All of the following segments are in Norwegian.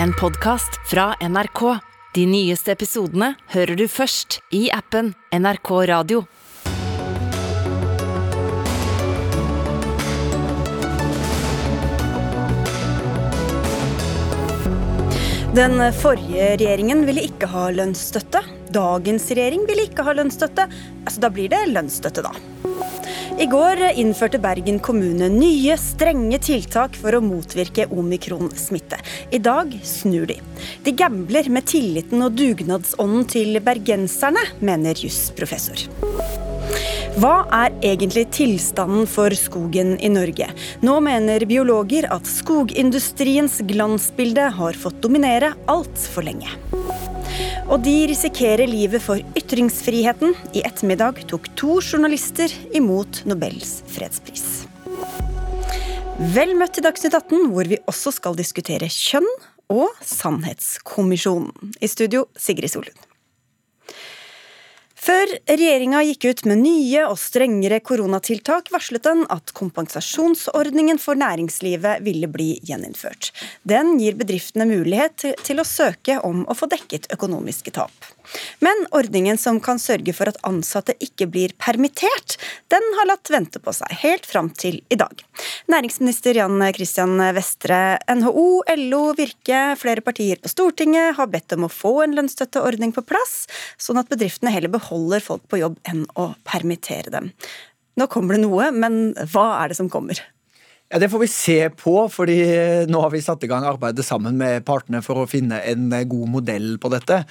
en podkast fra NRK. De nyeste episodene hører du først i appen NRK Radio. Den forrige regjeringen ville ikke ha lønnsstøtte. Dagens regjering ville ikke ha lønnsstøtte. Altså, da blir det lønnsstøtte, da. I går innførte Bergen kommune nye, strenge tiltak for å motvirke omikronsmitte. I dag snur de. De gambler med tilliten og dugnadsånden til bergenserne, mener jusprofessor. Hva er egentlig tilstanden for skogen i Norge? Nå mener biologer at skogindustriens glansbilde har fått dominere altfor lenge. Og de risikerer livet for ytringsfriheten. I ettermiddag tok to journalister imot Nobels fredspris. Vel møtt til Dagsnytt 18, hvor vi også skal diskutere kjønn og Sannhetskommisjonen. I studio, Sigrid Solund. Før regjeringa gikk ut med nye og strengere koronatiltak, varslet den at kompensasjonsordningen for næringslivet ville bli gjeninnført. Den gir bedriftene mulighet til å søke om å få dekket økonomiske tap. Men ordningen som kan sørge for at ansatte ikke blir permittert, den har latt vente på seg helt fram til i dag. Næringsminister Jan Christian Vestre, NHO, LO, Virke, flere partier på Stortinget har bedt om å få en lønnsstøtteordning på plass, sånn at bedriftene heller beholder folk på jobb enn å permittere dem. Nå kommer det noe, men hva er det som kommer? Ja, Det får vi se på, fordi nå har vi satt i gang arbeidet sammen med partene for å finne en god modell på dette.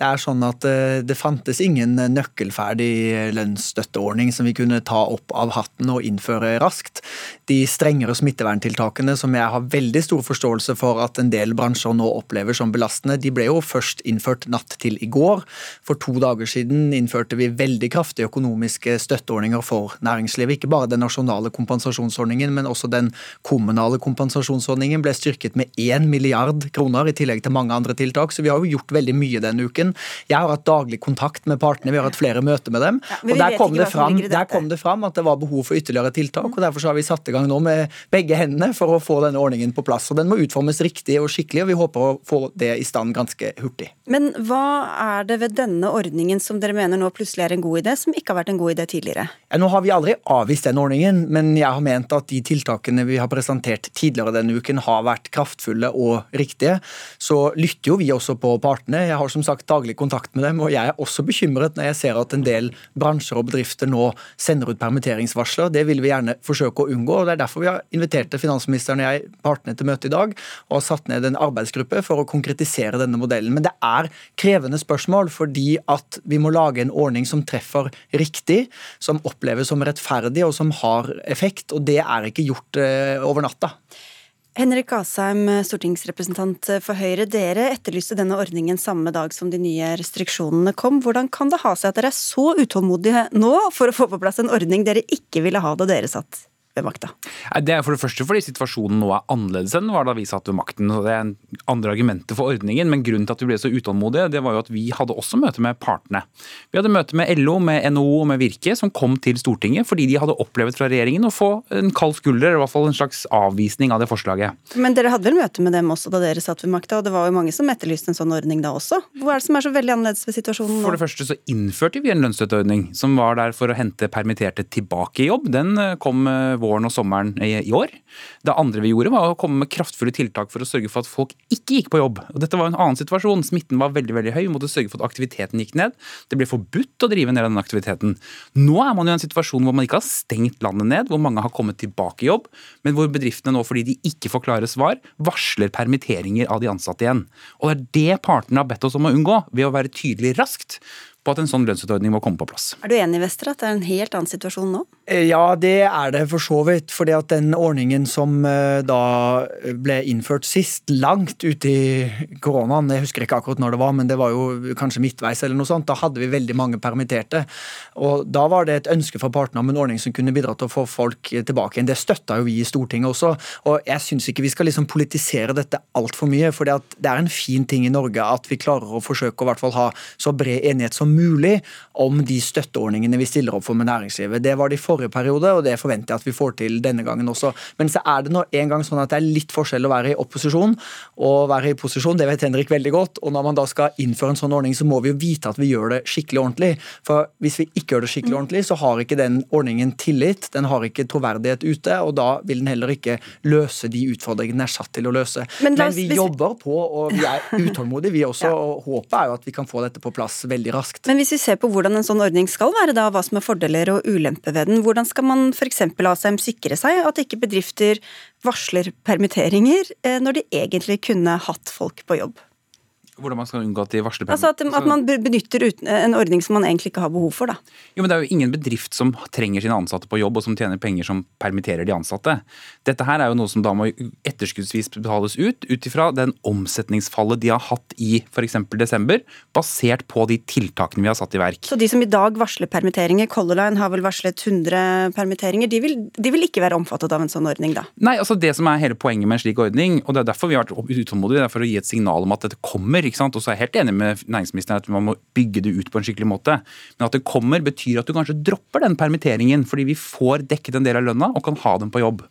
Det er sånn at eh, det fantes ingen nøkkelferdig lønnsstøtteordning som vi kunne ta opp av hatten og innføre raskt. De strengere smitteverntiltakene som jeg har veldig stor forståelse for at en del bransjer nå opplever som belastende, de ble jo først innført natt til i går. For to dager siden innførte vi veldig kraftige økonomiske støtteordninger for næringslivet. Ikke bare den nasjonale kompensasjonsordningen, men også den kommunale kompensasjonsordningen ble styrket med 1 milliard kroner, i tillegg til mange andre tiltak. Så vi har jo gjort veldig mye denne uken. Jeg har hatt daglig kontakt med partene, vi har hatt flere møter med dem. Ja, og der kom, fram, der kom, det fram, at det var behov for ytterligere tiltak. og Derfor har vi satt i gang nå med begge hendene for å få denne ordningen på plass. og Den må utformes riktig og skikkelig, og vi håper å få det i stand ganske hurtig. Men hva er det ved denne ordningen som dere mener nå plutselig er en god idé, som ikke har vært en god idé tidligere? Ja, nå har vi aldri avvist den ordningen, men jeg har ment at de tiltakene tiltakene vi har presentert tidligere denne uken har vært kraftfulle og riktige, så lytter jo vi også på partene. Jeg har som sagt daglig kontakt med dem, og jeg er også bekymret når jeg ser at en del bransjer og bedrifter nå sender ut permitteringsvarsler. Det vil vi gjerne forsøke å unngå. og Det er derfor vi har invitert finansministeren og jeg partene til møte i dag og har satt ned en arbeidsgruppe for å konkretisere denne modellen. Men det er krevende spørsmål fordi at vi må lage en ordning som treffer riktig, som oppleves som rettferdig og som har effekt. og Det er ikke gjort Eh, over natta. Henrik Asheim, stortingsrepresentant for Høyre. Dere etterlyste denne ordningen samme dag som de nye restriksjonene kom. Hvordan kan det ha seg at dere er så utålmodige nå for å få på plass en ordning dere ikke ville ha da dere satt ved makta? Det er for det første fordi situasjonen nå er annerledes enn var da vi satt ved makten. så Det er andre argumenter for ordningen, men grunnen til at vi ble så utålmodige, det var jo at vi hadde også møte med partene. Vi hadde møte med LO, med NHO og med Virke, som kom til Stortinget fordi de hadde opplevd fra regjeringen å få en kald skulder, i hvert fall en slags avvisning av det forslaget. Men dere hadde vel møte med dem også da dere satt ved makta, og det var jo mange som etterlyste en sånn ordning da også. Hva er det som er så veldig annerledes ved situasjonen nå? For det første så innførte vi en lønnsstøtteordning som var der for å hente permitterte tilbake i jobb. Den eh, kom eh, våren og sommeren i år. Det andre vi gjorde, var å komme med kraftfulle tiltak for å sørge for at folk ikke gikk på jobb. Og dette var en annen situasjon. Smitten var veldig veldig høy. Vi måtte sørge for at aktiviteten gikk ned. Det ble forbudt å drive ned den aktiviteten. Nå er man i en situasjon hvor man ikke har stengt landet ned, hvor mange har kommet tilbake i jobb, men hvor bedriftene nå, fordi de ikke får klare svar, varsler permitteringer av de ansatte igjen. Og det er det partene har bedt oss om å unngå, ved å være tydelig raskt på at en sånn lønnsstøtteordning må komme på plass. Er du enig Vester, at det er en helt annen situasjon nå? Eh, ja, det er det for så vidt. fordi at den ordningen som eh, da ble innført sist, langt ute i koronaen, jeg husker ikke akkurat når det var, men det var jo kanskje midtveis eller noe sånt, da hadde vi veldig mange permitterte. Og da var det et ønske fra partene om en ordning som kunne bidra til å få folk tilbake igjen. Det støtta jo vi i Stortinget også. Og jeg syns ikke vi skal liksom politisere dette altfor mye, for det er en fin ting i Norge at vi klarer å forsøke å hvert fall ha så bred enighet som mulig om de støtteordningene vi stiller opp for med næringslivet. Det var det i forrige periode, og det forventer jeg at vi får til denne gangen også. Men så er det nå en gang sånn at det er litt forskjell å være i opposisjon og være i posisjon. Det vet Henrik veldig godt. Og når man da skal innføre en sånn ordning, så må vi jo vite at vi gjør det skikkelig ordentlig. For hvis vi ikke gjør det skikkelig ordentlig, så har ikke den ordningen tillit, den har ikke troverdighet ute, og da vil den heller ikke løse de utfordringene den er satt til å løse. Men, Men vi jobber på, og vi er utålmodige, vi også. ja. og Håpet er jo at vi kan få dette på plass veldig raskt. Men hvis vi ser på hvordan en sånn ordning skal være, da, hva som er fordeler og ulemper ved den, hvordan skal man f.eks. ASM sikre seg at ikke bedrifter varsler permitteringer eh, når de egentlig kunne hatt folk på jobb? Hvordan man skal unngå at de varsler Altså at, at, man benytter en ordning som man egentlig ikke har behov for, da. Jo, men det er jo ingen bedrift som trenger sine ansatte på jobb og som tjener penger som permitterer de ansatte. Dette her er jo noe som da må etterskuddsvis betales ut, ut ifra den omsetningsfallet de har hatt i f.eks. desember, basert på de tiltakene vi har satt i verk. Så de som i dag varsler permitteringer, Color Line har vel varslet 100 permitteringer, de vil, de vil ikke være omfattet av en sånn ordning, da? Nei, altså det som er hele poenget med en slik ordning, og det er derfor vi har vært utålmodige, det er for å gi et signal om at dette kommer ikke sant? Og så er jeg helt enig med næringsministeren at man må bygge det ut på en skikkelig måte. Men at det kommer, betyr at du kanskje dropper den permitteringen, fordi vi får dekket en del av lønna og kan ha dem på jobb.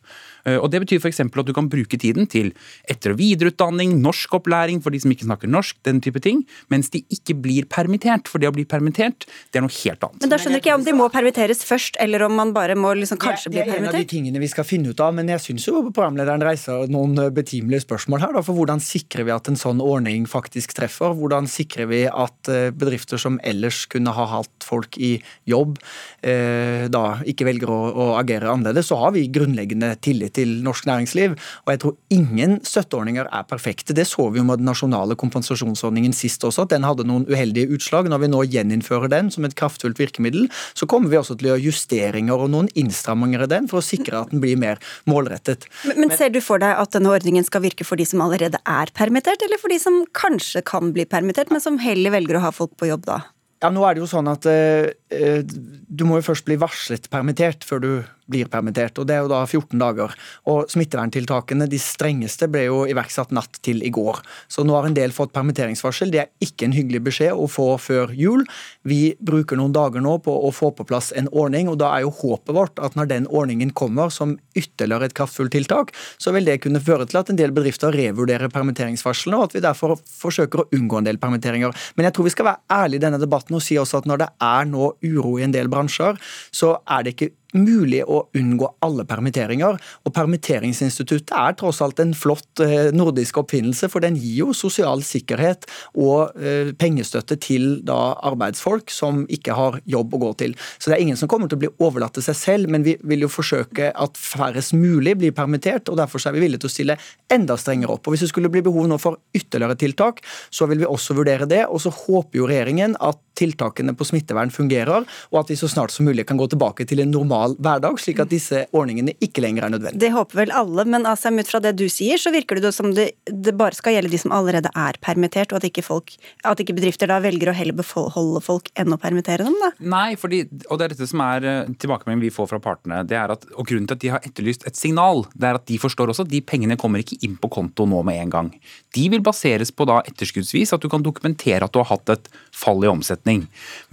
Eh, og Det betyr f.eks. at du kan bruke tiden til etter- og videreutdanning, norskopplæring for de som ikke snakker norsk, den type ting, mens de ikke blir permittert. For det å bli permittert, det er noe helt annet. Men da skjønner ikke jeg om de må permitteres først, eller om man bare må liksom kanskje bli permittert? Det er en av de tingene vi skal finne ut av, men jeg syns jo programlederen reiser noen eh, betimelige spørsmål her. Da, for hvordan sikrer vi at en sånn ordning faktisk treffer? Hvordan sikrer vi at eh, bedrifter som ellers kunne ha hatt folk i jobb, da ikke velger å, å agere annerledes? Så har vi grunnleggende tillit til norsk næringsliv. Og jeg tror ingen støtteordninger er perfekte. Det så vi jo med den nasjonale kompensasjonsordningen sist også, at den hadde noen uheldige utslag. Når vi nå gjeninnfører den som et kraftfullt virkemiddel, så kommer vi også til å gjøre justeringer og noen innstramminger i den for å sikre at den blir mer målrettet. Men, men ser du for deg at denne ordningen skal virke for de som allerede er permittert, eller for de som kanskje kan bli permittert, men som heller velger å ha folk på jobb da? Ja, nå er det jo sånn at eh, du må jo først bli varslet permittert før du blir permittert. og Det er jo da 14 dager. Og Smitteverntiltakene, de strengeste, ble jo iverksatt natt til i går. Så nå har en del fått permitteringsvarsel. Det er ikke en hyggelig beskjed å få før jul. Vi bruker noen dager nå på å få på plass en ordning, og da er jo håpet vårt at når den ordningen kommer som ytterligere et kraftfullt tiltak, så vil det kunne føre til at en del bedrifter revurderer permitteringsvarslene, og at vi derfor forsøker å unngå en del permitteringer. Men jeg tror vi skal være ærlige i denne debatten og si også at når det er nå uro i en del bransjer, så er det ikke mulig å unngå alle permitteringer. Og Permitteringsinstituttet er tross alt en flott eh, nordisk oppfinnelse, for den gir jo sosial sikkerhet og eh, pengestøtte til da arbeidsfolk som ikke har jobb å gå til. Så det er ingen som kommer til å bli overlatt til seg selv, men vi vil jo forsøke at færrest mulig blir permittert, og derfor er vi villige til å stille enda strengere opp. Og Hvis det skulle bli behov nå for ytterligere tiltak, så vil vi også vurdere det. Og så håper jo regjeringen at tiltakene på smittevern fungerer, og at vi så snart som mulig kan gå tilbake til en normal normal hverdag, slik at disse ordningene ikke lenger er nødvendige. Det håper vel alle, men Asheim, ut fra det du sier, så virker det som det, det, bare skal gjelde de som allerede er permittert, og at ikke, folk, at ikke bedrifter da velger å heller beholde folk enn å permittere dem? da? Nei, fordi, og det er dette som er eh, tilbakemeldingen vi får fra partene. det er at, og Grunnen til at de har etterlyst et signal, det er at de forstår også at de pengene kommer ikke inn på konto nå med en gang. De vil baseres på da etterskuddsvis at du kan dokumentere at du har hatt et fall i omsetning.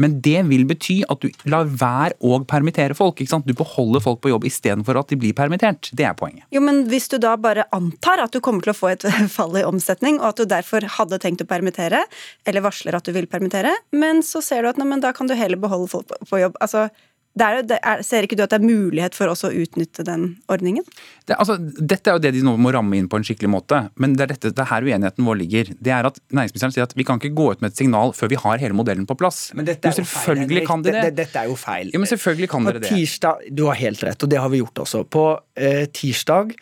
Men det vil bety at du lar være å permittere folk. ikke sant? Du beholder folk på jobb istedenfor at de blir permittert. Det er poenget. Jo, men Hvis du da bare antar at du kommer til å få et fall i omsetning, og at du derfor hadde tenkt å permittere, eller varsler at du vil permittere, men så ser du at nei, da kan du heller beholde folk på jobb. Altså, er, det er, ser ikke du at det er mulighet for oss å utnytte den ordningen? Det, altså, dette er jo det de nå må ramme inn på en skikkelig måte. Men det er, dette, det er her uenigheten vår ligger. Det er at Næringsministeren sier at vi kan ikke gå ut med et signal før vi har hele modellen på plass. Men dette er jo selvfølgelig feil, kan de det. Dette er jo feil. Ja, men selvfølgelig kan dere det. Tirsdag, du har helt rett, og det har vi gjort også. På eh, tirsdag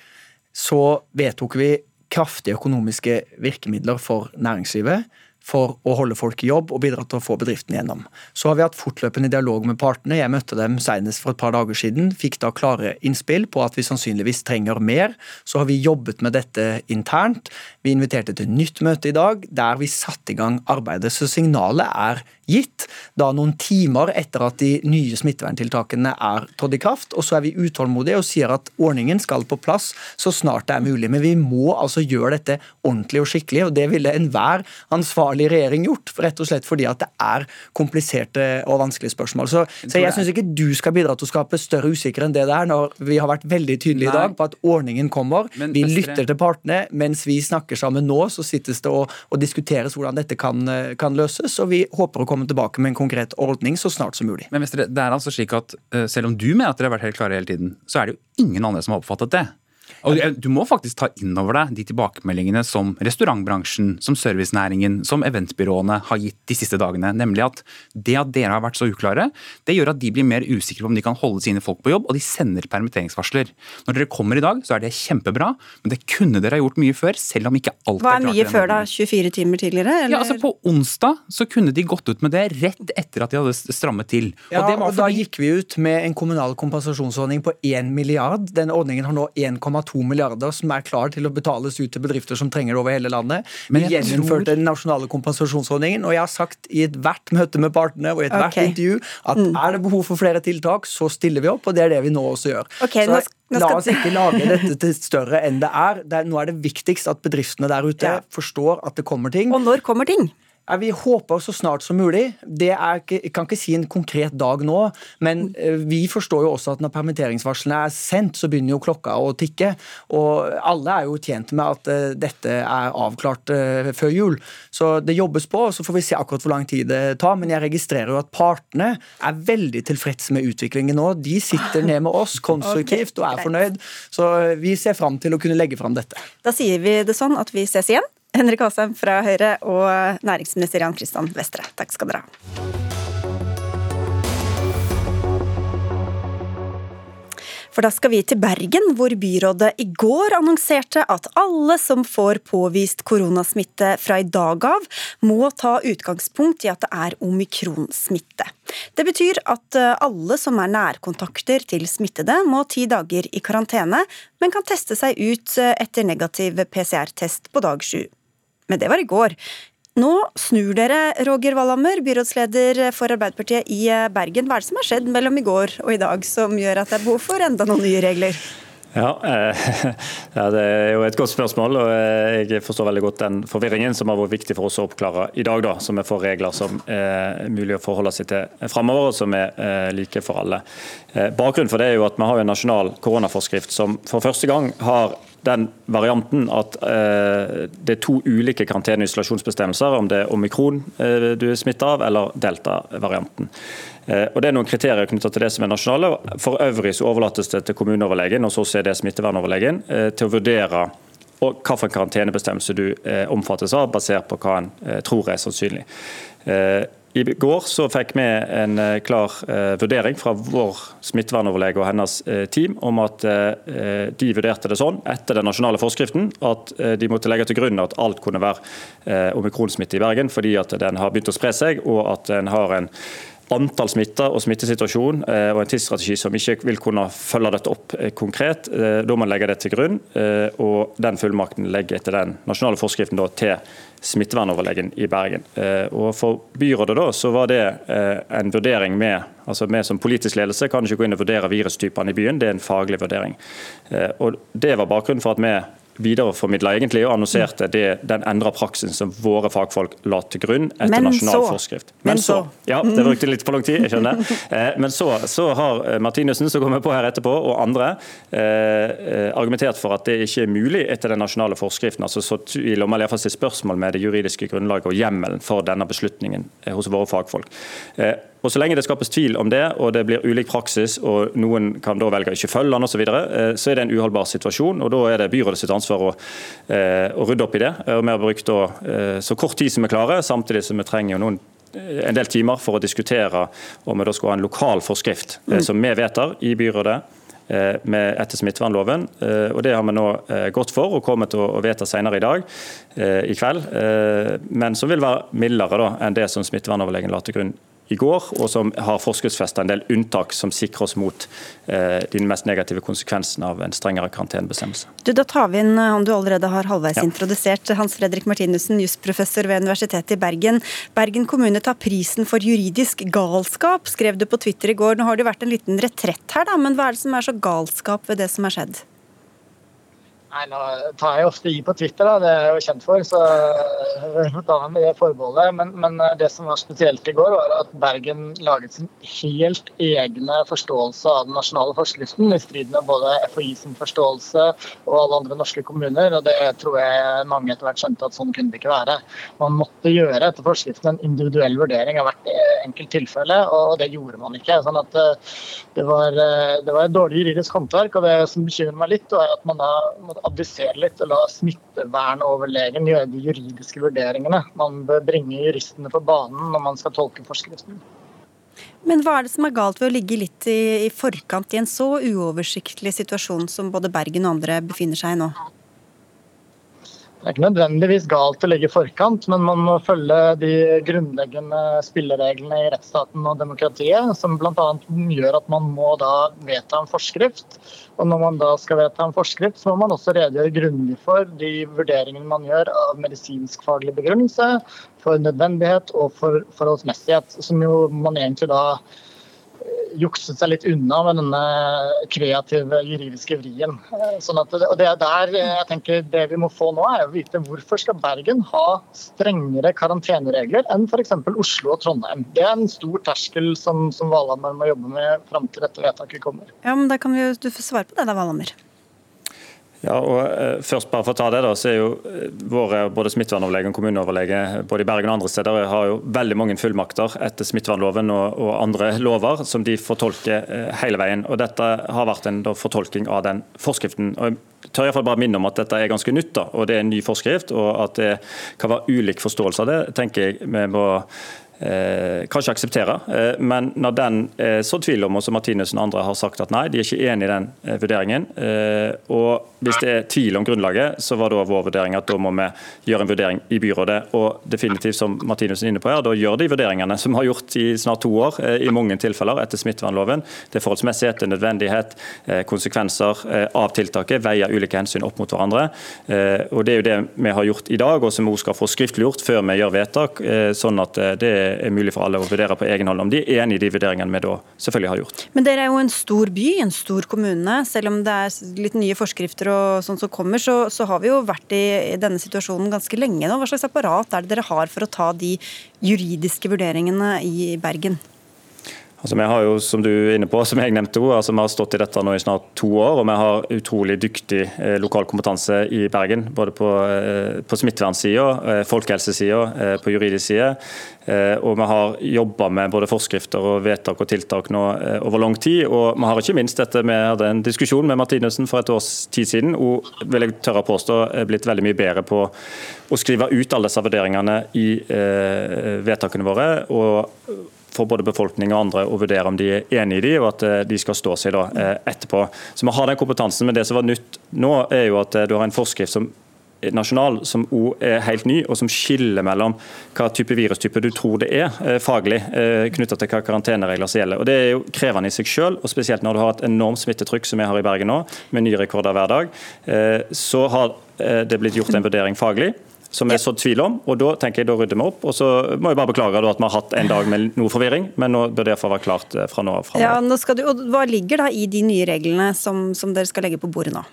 så vedtok vi kraftige økonomiske virkemidler for næringslivet for å holde folk i jobb og bidra til å få bedriften gjennom. Så har vi hatt fortløpende dialog med partene. Jeg møtte dem senest for et par dager siden. Fikk da klare innspill på at vi sannsynligvis trenger mer. Så har vi jobbet med dette internt. Vi inviterte til nytt møte i dag der vi satte i gang arbeidet. Så signalet er gitt, da noen timer etter at de nye smitteverntiltakene er trådt i kraft. Og så er vi utålmodige og sier at ordningen skal på plass så snart det er mulig. Men vi må altså gjøre dette ordentlig og skikkelig, og det ville enhver ansvarlig regjering gjort. Rett og slett fordi at det er kompliserte og vanskelige spørsmål. Så, så jeg syns ikke du skal bidra til å skape større usikkerhet enn det det er, når vi har vært veldig tydelige i dag på at ordningen kommer. Men, vi lytter til partene. Mens vi snakker sammen nå, så sittes det og, og diskuteres hvordan dette kan, kan, løses. Og vi håper å komme tilbake med en konkret ordning så snart som mulig. Men mestre, det er altså slik at uh, Selv om du mener at dere har vært helt klare hele tiden, så er det jo ingen andre som har oppfattet det. Og Du må faktisk ta inn over deg de tilbakemeldingene som restaurantbransjen, som servicenæringen, som eventbyråene har gitt de siste dagene. Nemlig at det at dere har vært så uklare, det gjør at de blir mer usikre på om de kan holde sine folk på jobb, og de sender permitteringsvarsler. Når dere kommer i dag, så er det kjempebra, men det kunne dere ha gjort mye før, selv om ikke alt er klart. Hva er mye før da? 24 timer tidligere? Eller? Ja, altså På onsdag så kunne de gått ut med det rett etter at de hadde strammet til. Ja, og, og Da gikk vi ut med en kommunal kompensasjonsordning på 1 milliard. Den ordningen har nå 1,2 to milliarder som er klar til å betales ut til bedrifter som trenger det over hele landet. Vi gjeninnførte den nasjonale kompensasjonsordningen, og jeg har sagt i ethvert møte med partene og i ethvert okay. intervju at mm. er det behov for flere tiltak, så stiller vi opp, og det er det vi nå også gjør. Okay, så, La oss ikke lage dette til større enn det er. Det er nå er det viktigst at bedriftene der ute ja. forstår at det kommer ting. Og når kommer ting? Vi håper så snart som mulig. Det er, jeg kan ikke si en konkret dag nå, men eh, vi forstår jo også at når permitteringsvarslene er sendt, så begynner jo klokka å tikke. Og alle er jo tjent med at eh, dette er avklart eh, før jul. Så det jobbes på, og så får vi se akkurat hvor lang tid det tar. Men jeg registrerer jo at partene er veldig tilfreds med utviklingen nå. De sitter ned med oss konstruktivt og er fornøyd. Så vi ser fram til å kunne legge fram dette. Da sier vi det sånn at vi ses igjen. Henrik Asheim fra Høyre og næringsminister Jan Christian Vestre. Takk skal dere ha. For da skal vi til Bergen, hvor byrådet i går annonserte at alle som får påvist koronasmitte fra i dag av, må ta utgangspunkt i at det er omikronsmitte. Det betyr at eh, alle som er nærkontakter til smittede, må ti dager i karantene, men kan teste seg ut eh, etter negativ PCR-test på dag sju. Men det var i går. Nå snur dere, Roger Valhammer, byrådsleder for Arbeiderpartiet i eh, Bergen. Hva er det som har skjedd mellom i går og i dag som gjør at det er behov for enda noen nye regler? Ja, eh, ja, Det er jo et godt spørsmål. og eh, Jeg forstår veldig godt den forvirringen som har vært viktig for oss å oppklare i dag. da, Som vi får regler som er mulig å forholde seg til framover, og som er like for alle. Bakgrunnen for det er jo at vi har en nasjonal koronaforskrift som for første gang har den varianten at eh, det er to ulike karantene- og isolasjonsbestemmelser, om det er omikron eh, du er smitta av, eller delta-varianten. Eh, og Det er noen kriterier knyttet til det som er nasjonale. For øvrig så overlates det til kommuneoverlegen og så er det smittevernoverlegen til å vurdere hvilken karantenebestemmelse du omfattes av, basert på hva en tror er sannsynlig. I går så fikk vi en eh, klar eh, vurdering fra vår smittevernoverlege og hennes eh, team om at de vurderte det sånn etter den nasjonale forskriften at de måtte legge til grunn at alt kunne være omikronsmitte i Bergen, fordi at den har begynt å spre seg og at den har en antall smitta og smittesituasjon og en tidsstrategi som ikke vil kunne følge dette opp konkret. Da må man legge det til grunn, og den fullmakten legger etter den nasjonale forskriften til smittevernoverlegen i Bergen. Eh, og For byrådet da, så var det eh, en vurdering med altså Vi som politisk ledelse kan ikke gå inn og vurdere virustypene i byen, det er en faglig vurdering. Eh, og Det var bakgrunnen for at vi videreformidla egentlig og annonserte det, den endra praksisen som våre fagfolk la til grunn etter Men nasjonal så. forskrift. Men, så. Ja, det brukte litt for lang tid, jeg skjønner. Eh, men så, så har eh, Martinussen, som kommer på her etterpå, og andre eh, argumentert for at det ikke er mulig etter den nasjonale forskriften. altså så tvil om, eller iallfall spørsmål med det juridiske grunnlaget og hjemmelen for denne beslutningen eh, hos våre fagfolk. Eh, og Så lenge det skapes tvil om det, og det blir ulik praksis, og noen kan da velge å ikke følge den osv., så, videre, eh, så er det en uholdbar situasjon. og Da er det byrådet sitt ansvar å, eh, å rydde opp i det. Og Vi har brukt da, eh, så kort tid som vi klarer, samtidig som vi trenger noen en del timer for å diskutere om vi da skal ha en lokal forskrift mm. som vi vedtar i byrådet med, etter smittevernloven. og Det har vi nå gått for og kommer til å vedta senere i dag, i kveld. Men som vil være mildere da, enn det som smittevernoverlegen la til grunn i går, og som har forskriftsfesta en del unntak som sikrer oss mot eh, de mest negative konsekvensene av en strengere karantenebestemmelse. Du, Da tar vi inn han du allerede har halvveis Ja. introdusert, Hans Fredrik Martinussen, jusprofessor ved Universitetet i Bergen. Bergen kommune tar prisen for juridisk galskap, skrev du på Twitter i går. Nå har det vært en liten retrett her, da, men hva er det som er så galskap ved det som har skjedd? Nei, nå tar jeg ofte i på Twitter, da. det er jeg jo kjent for. så da tar meg med det forbeholdet. Men, men det som var spesielt i går, var at Bergen laget sin helt egne forståelse av den nasjonale forskriften, i strid med både FHI sin forståelse og alle andre norske kommuner. og Det tror jeg mange etter hvert skjønte at sånn kunne det ikke være. Man måtte gjøre etter forskriften en individuell vurdering av hvert enkelt tilfelle, og det gjorde man ikke. sånn at eh, det var, eh, det var et dårlig juridisk håndverk. og Det som bekymrer meg litt, er at man da abdisere litt og la smittevernoverlegen gjøre de juridiske vurderingene. Man bør bringe juristene på banen når man skal tolke forskriften. Men hva er det som er galt ved å ligge litt i, i forkant i en så uoversiktlig situasjon som både Bergen og andre befinner seg i nå? Det er ikke nødvendigvis galt å ligge i forkant, men man må følge de grunnleggende spillereglene i rettsstaten og demokratiet, som bl.a. gjør at man må da vedta en forskrift. Og når man da skal vedta en forskrift, så må man også redegjøre grundig for de vurderingene man gjør av medisinsk-faglig begrunnelse, for nødvendighet og for forholdsmessighet, som jo man egentlig da jukset seg litt unna med denne kreative juridiske vrien. Sånn at, og det er der jeg tenker det vi må få nå, er å vite hvorfor skal Bergen ha strengere karanteneregler enn f.eks. Oslo og Trondheim. Det er en stor terskel som, som Valhammer må jobbe med fram til dette vedtaket kommer. Ja, men da kan vi Du får svare på det da, Valhammer. Ja, og eh, først bare for å ta det da, så er jo eh, våre både smittevernoverlege og kommuneoverlege både i Bergen og andre steder har jo veldig mange fullmakter etter smittevernloven og, og andre lover som de fortolker eh, hele veien. Og Dette har vært en da, fortolking av den forskriften. og jeg tør i hvert fall bare minne om at dette er ganske nytt, da, og det er en ny forskrift. og At det kan være ulik forståelse av det, tenker jeg vi må Eh, kanskje akseptere. Eh, men når den eh, så tvil om, og som Martinussen og andre har sagt at nei, de er ikke enig i den eh, vurderingen. Eh, og Hvis det er tvil om grunnlaget, så var da vår vurdering at da må vi gjøre en vurdering i byrådet. Og definitivt, som Martinussen er inne på her, da gjør de vurderingene som vi har gjort i snart to år, eh, i mange tilfeller etter smittevernloven. Det er forholdsmessighet, det er nødvendighet, konsekvenser av tiltaket, veier ulike hensyn opp mot hverandre. Og Det er jo det vi har gjort i dag, og som vi også skal få skriftliggjort før vi gjør vedtak. sånn at det er mulig for alle å vurdere på egen hånd om de er enig i de vurderingene vi da selvfølgelig har gjort. Men dere er jo en stor by, en stor kommune. Selv om det er litt nye forskrifter og sånn som kommer, så, så har vi jo vært i denne situasjonen ganske lenge nå. Hva slags apparat er det dere har for å ta de juridiske vurderingene i Bergen? Altså, vi har jo, som du er inne på, som jeg nevnte, altså, vi har stått i dette nå i snart to år, og vi har utrolig dyktig eh, lokal kompetanse i Bergen. Både på, eh, på smittevernsida, eh, folkehelsesida, eh, på juridisk side. Eh, og vi har jobba med både forskrifter og vedtak og tiltak nå eh, over lang tid. Og vi har ikke minst dette Vi hadde en diskusjon med Martinussen for et års tid siden, og vil jeg tørre å påstå er blitt veldig mye bedre på å skrive ut alle disse vurderingene i eh, vedtakene våre. og for både befolkning og andre å vurdere om de er enig i de, og at eh, de skal stå seg da eh, etterpå. Så vi har den kompetansen, men det som var nytt nå, er jo at eh, du har en forskrift som nasjonal, som òg er helt ny, og som skiller mellom hva type virustype du tror det er faglig, knytta til hva karanteneregler som gjelder. Og Det er jo krevende i seg selv, og spesielt når du har et enormt smittetrykk som vi har i Bergen nå, med nye rekorder hver dag. Så har det blitt gjort en vurdering faglig som er så tvil om. og Da tenker jeg da rydder vi opp. og Så må jeg bare beklage at vi har hatt en dag med noe forvirring, men nå bør det iallfall være klart eh, fra nå av. Ja, nå du, og Hva ligger da i de nye reglene som, som dere skal legge på bordet nå?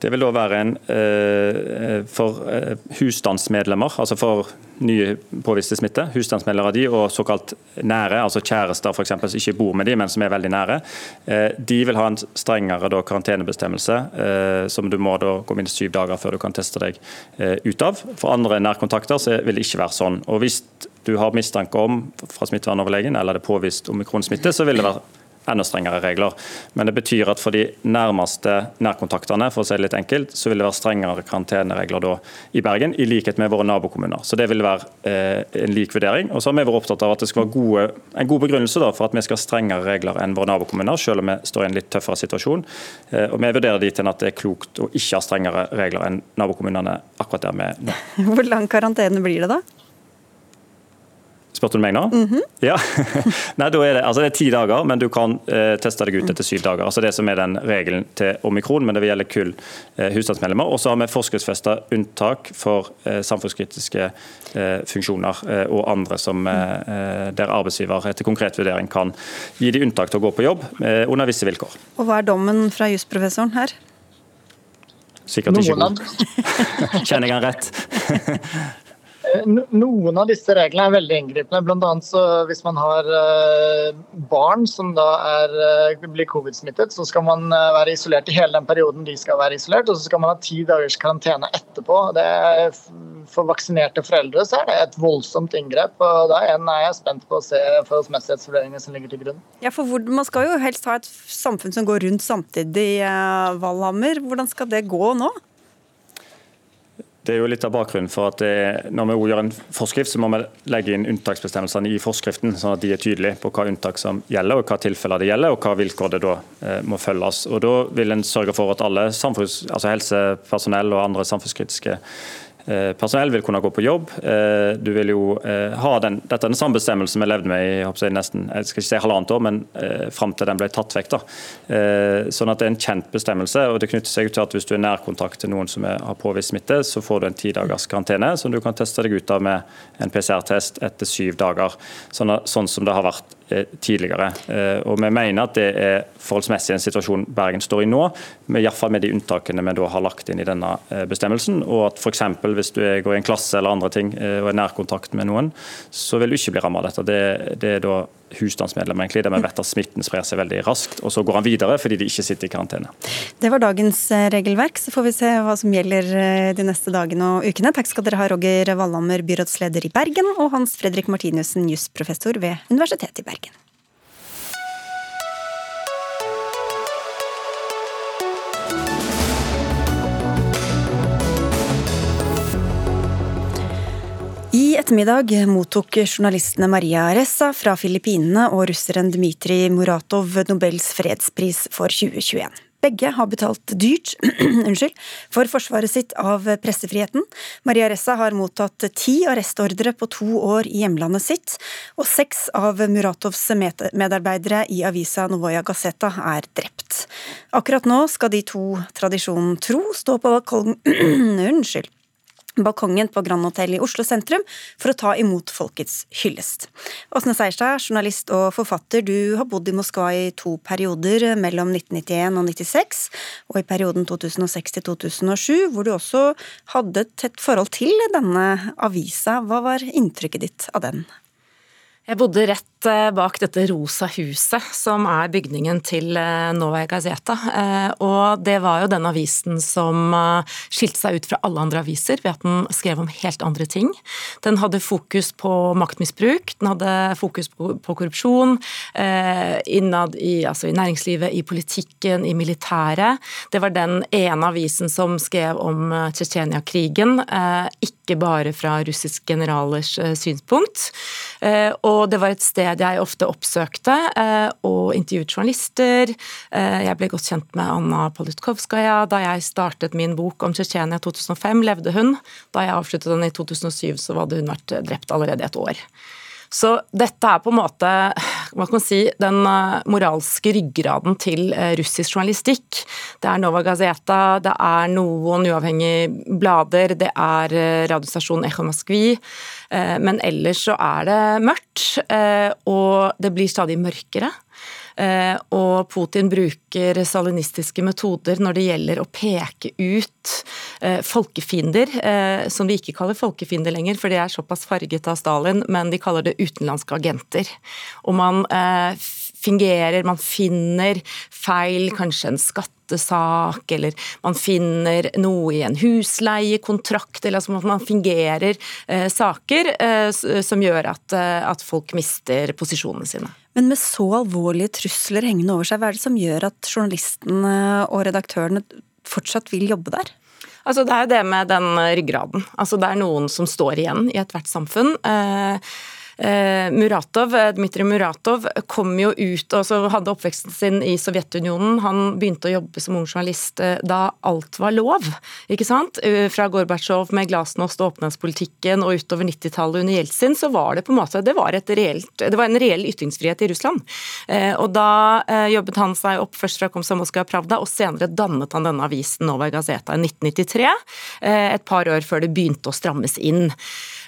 Det vil da være en eh, for eh, husstandsmedlemmer, altså for nye påviste smitte. Husstandsmedlemmer av de og såkalt nære, altså kjærester f.eks. som ikke bor med de, men som er veldig nære. Eh, de vil ha en strengere da, karantenebestemmelse, eh, som du må da gå minst syv dager før du kan teste deg eh, ut av. For andre nærkontakter så vil det ikke være sånn. Og Hvis du har mistanke om fra smittevernoverlegen eller det er påvist omikronsmitte, så vil det være enda strengere regler. Men det betyr at for de nærmeste nærkontaktene, for å si det litt enkelt, så vil det være strengere karanteneregler da i Bergen, i likhet med våre nabokommuner. Så det vil være eh, en lik vurdering. Og så har vi vært opptatt av at det skal være gode, en god begrunnelse da, for at vi skal ha strengere regler enn våre nabokommuner, selv om vi står i en litt tøffere situasjon. Eh, og vi vurderer dit hen at det er klokt å ikke ha strengere regler enn nabokommunene akkurat der vi er nå. Hvor lang karantene blir det da? Spurte du meg nå? Mm -hmm. Ja. Nei, da er det, altså det er ti dager, men du kan eh, teste deg ut etter syv dager. altså Det som er den regelen til omikron, men det vil gjelde kull eh, husstandsmedlemmer. Og så har vi forskriftsfesta unntak for eh, samfunnskritiske eh, funksjoner eh, og andre som, eh, der arbeidsgiver etter konkret vurdering kan gi de unntak til å gå på jobb under visse vilkår. Og Hva er dommen fra jusprofessoren her? Sikkert ikke god. Kjenner jeg han rett? Noen av disse reglene er veldig inngripende. Blant annet så Hvis man har eh, barn som da er, eh, blir covid-smittet, så skal man eh, være isolert i hele den perioden de skal være isolert. Og så skal man ha ti dagers karantene etterpå. Det er, for vaksinerte foreldre så er det et voldsomt inngrep. og Da er jeg spent på å se forholdsmessighetsvurderingene som ligger til grunn. Ja, for Man skal jo helst ha et samfunn som går rundt samtidig, Valhammer. Hvordan skal det gå nå? Det er jo litt av bakgrunnen for at det, Når vi gjør en forskrift, så må vi legge inn unntaksbestemmelsene i forskriften, sånn at de er tydelige på hva unntak som gjelder, og hva tilfeller det gjelder, og hva vilkår det da eh, må følges. Og Da vil en sørge for at alle altså helsepersonell og andre samfunnskritiske Eh, personell vil kunne gå på jobb. Eh, du vil jo eh, ha den, Dette er den samme bestemmelsen vi levde med i nesten jeg skal ikke si halvannet år, men fram til den ble tatt vekk. da. Sånn at Det er en kjent bestemmelse. og det knytter seg til at Hvis du er nærkontakt til noen som har påvist smitte, så får du en ti dagers karantene som du kan teste deg ut av med en PCR-test etter syv dager. Sånn, sånn som det har vært tidligere. Og Vi mener at det er forholdsmessig en situasjon Bergen står i nå, med, i fall med de unntakene vi da har lagt inn i denne bestemmelsen. og at eksempel, hvis du går i en klasse eller andre ting eh, og er nærkontakt med noen, så vil du ikke bli rammet av dette. Det, det, er da husstandsmedlemmer, egentlig, der vi vet at smitten sprer seg veldig raskt. Og så går han videre fordi de ikke sitter i karantene. Det var dagens eh, regelverk. Så får vi se hva som gjelder eh, de neste dagene og ukene. Takk skal dere ha, Roger Wallhammer, byrådsleder i Bergen, og Hans Fredrik Martinussen, jusprofessor ved Universitetet i Bergen. Ettermiddag mottok journalistene Maria Ressa fra Filippinene og russeren Dmitrij Muratov Nobels fredspris for 2021. Begge har betalt dyrt unnskyld, for forsvaret sitt av pressefriheten. Maria Ressa har mottatt ti arrestordre på to år i hjemlandet sitt, og seks av Muratovs medarbeidere i avisa Novoja Gazeta er drept. Akkurat nå skal de to tradisjonen tro stå på balkongen Unnskyld balkongen på Grand Hotel i Oslo sentrum for å ta imot folkets hyllest. Åsne Seierstad, journalist og forfatter, du har bodd i Moskva i to perioder mellom 1991 og 96, og i perioden 2006 til 2007, hvor du også hadde et tett forhold til denne avisa. Hva var inntrykket ditt av den? Jeg bodde rett eh, bak dette rosa huset, som er bygningen til eh, Novaja Gazeta. Eh, og det var jo den avisen som skilte seg ut fra alle andre aviser ved at den skrev om helt andre ting. Den hadde fokus på maktmisbruk, den hadde fokus på, korrupsjon innad i, altså i næringslivet, i politikken, i militæret. Det var den ene avisen som skrev om Tsjetsjenia-krigen, ikke bare fra russiske generalers synspunkt. Og det var et sted jeg ofte oppsøkte eh, og intervjuet journalister. Eh, jeg ble godt kjent med Anna Politkovskaja. Da jeg startet min bok om Tsjetsjenia 2005, levde hun. Da jeg avsluttet den i 2007, så hadde hun vært drept allerede et år. Så dette er på en måte hva kan man si, den eh, moralske ryggraden til russisk journalistikk. Det er Nova Gazeta, det er noen uavhengige blader, det er radiostasjonen Echo Moskvi. Eh, men ellers så er det mørkt, eh, og det blir stadig mørkere. Eh, og Putin bruker salinistiske metoder når det gjelder å peke ut folkefiender, som de ikke kaller folkefiender lenger, for de er såpass farget av Stalin, men de kaller det utenlandske agenter. Og man fingerer, man finner feil, kanskje en skattesak, eller man finner noe i en husleiekontrakt, eller altså man fingerer eh, saker eh, som gjør at, eh, at folk mister posisjonene sine. Men med så alvorlige trusler hengende over seg, hva er det som gjør at journalistene og redaktørene fortsatt vil jobbe der? Altså, det er jo det med den ryggraden. Altså, det er noen som står igjen i ethvert samfunn. Eh, eh, Muratov, Dmitrij Muratov kom jo ut og hadde oppveksten sin i Sovjetunionen. Han begynte å jobbe som ung journalist da alt var lov, ikke sant? Fra Gorbatsjov med glasnost og åpenhetspolitikken og utover 90-tallet under Jeltsin, så var det på en måte det var, reelt, det var en reell ytringsfrihet i Russland. Og da jobbet han seg opp først fra Komsomolskaja Pravda, og senere dannet han denne avisen Nova Gazeta i 1993, et par år før det begynte å strammes inn.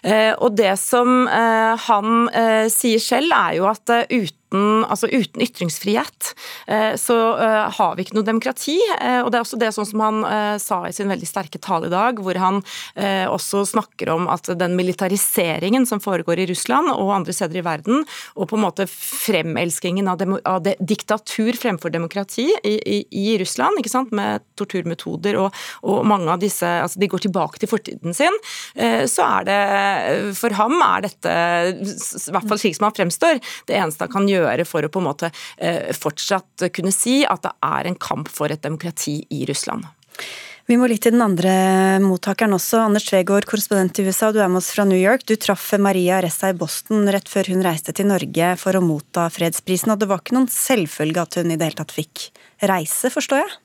Eh, og det som eh, han eh, sier selv, er jo at uten, altså uten ytringsfrihet så har vi ikke noe demokrati. Og det er også det sånn som han sa i sin veldig sterke tale i dag, hvor han også snakker om at den militariseringen som foregår i Russland og andre steder i verden, og på en måte fremelskingen av, av diktatur fremfor demokrati i, i, i, Russland, ikke sant, med torturmetoder og, og mange av disse altså De går tilbake til fortiden sin. Så er det for ham er dette, i hvert fall slik som han fremstår, det eneste han kan gjøre for å på en måte eh, fortsatt kunne si at det er en kamp for et demokrati i Russland. Vi må litt til den andre mottakeren også. Anders Tvegård, korrespondent i USA, du er med oss fra New York. Du traff Maria Ressa i Boston rett før hun reiste til Norge for å motta fredsprisen, og det var ikke noen selvfølge at hun i det hele tatt fikk reise, forstår jeg?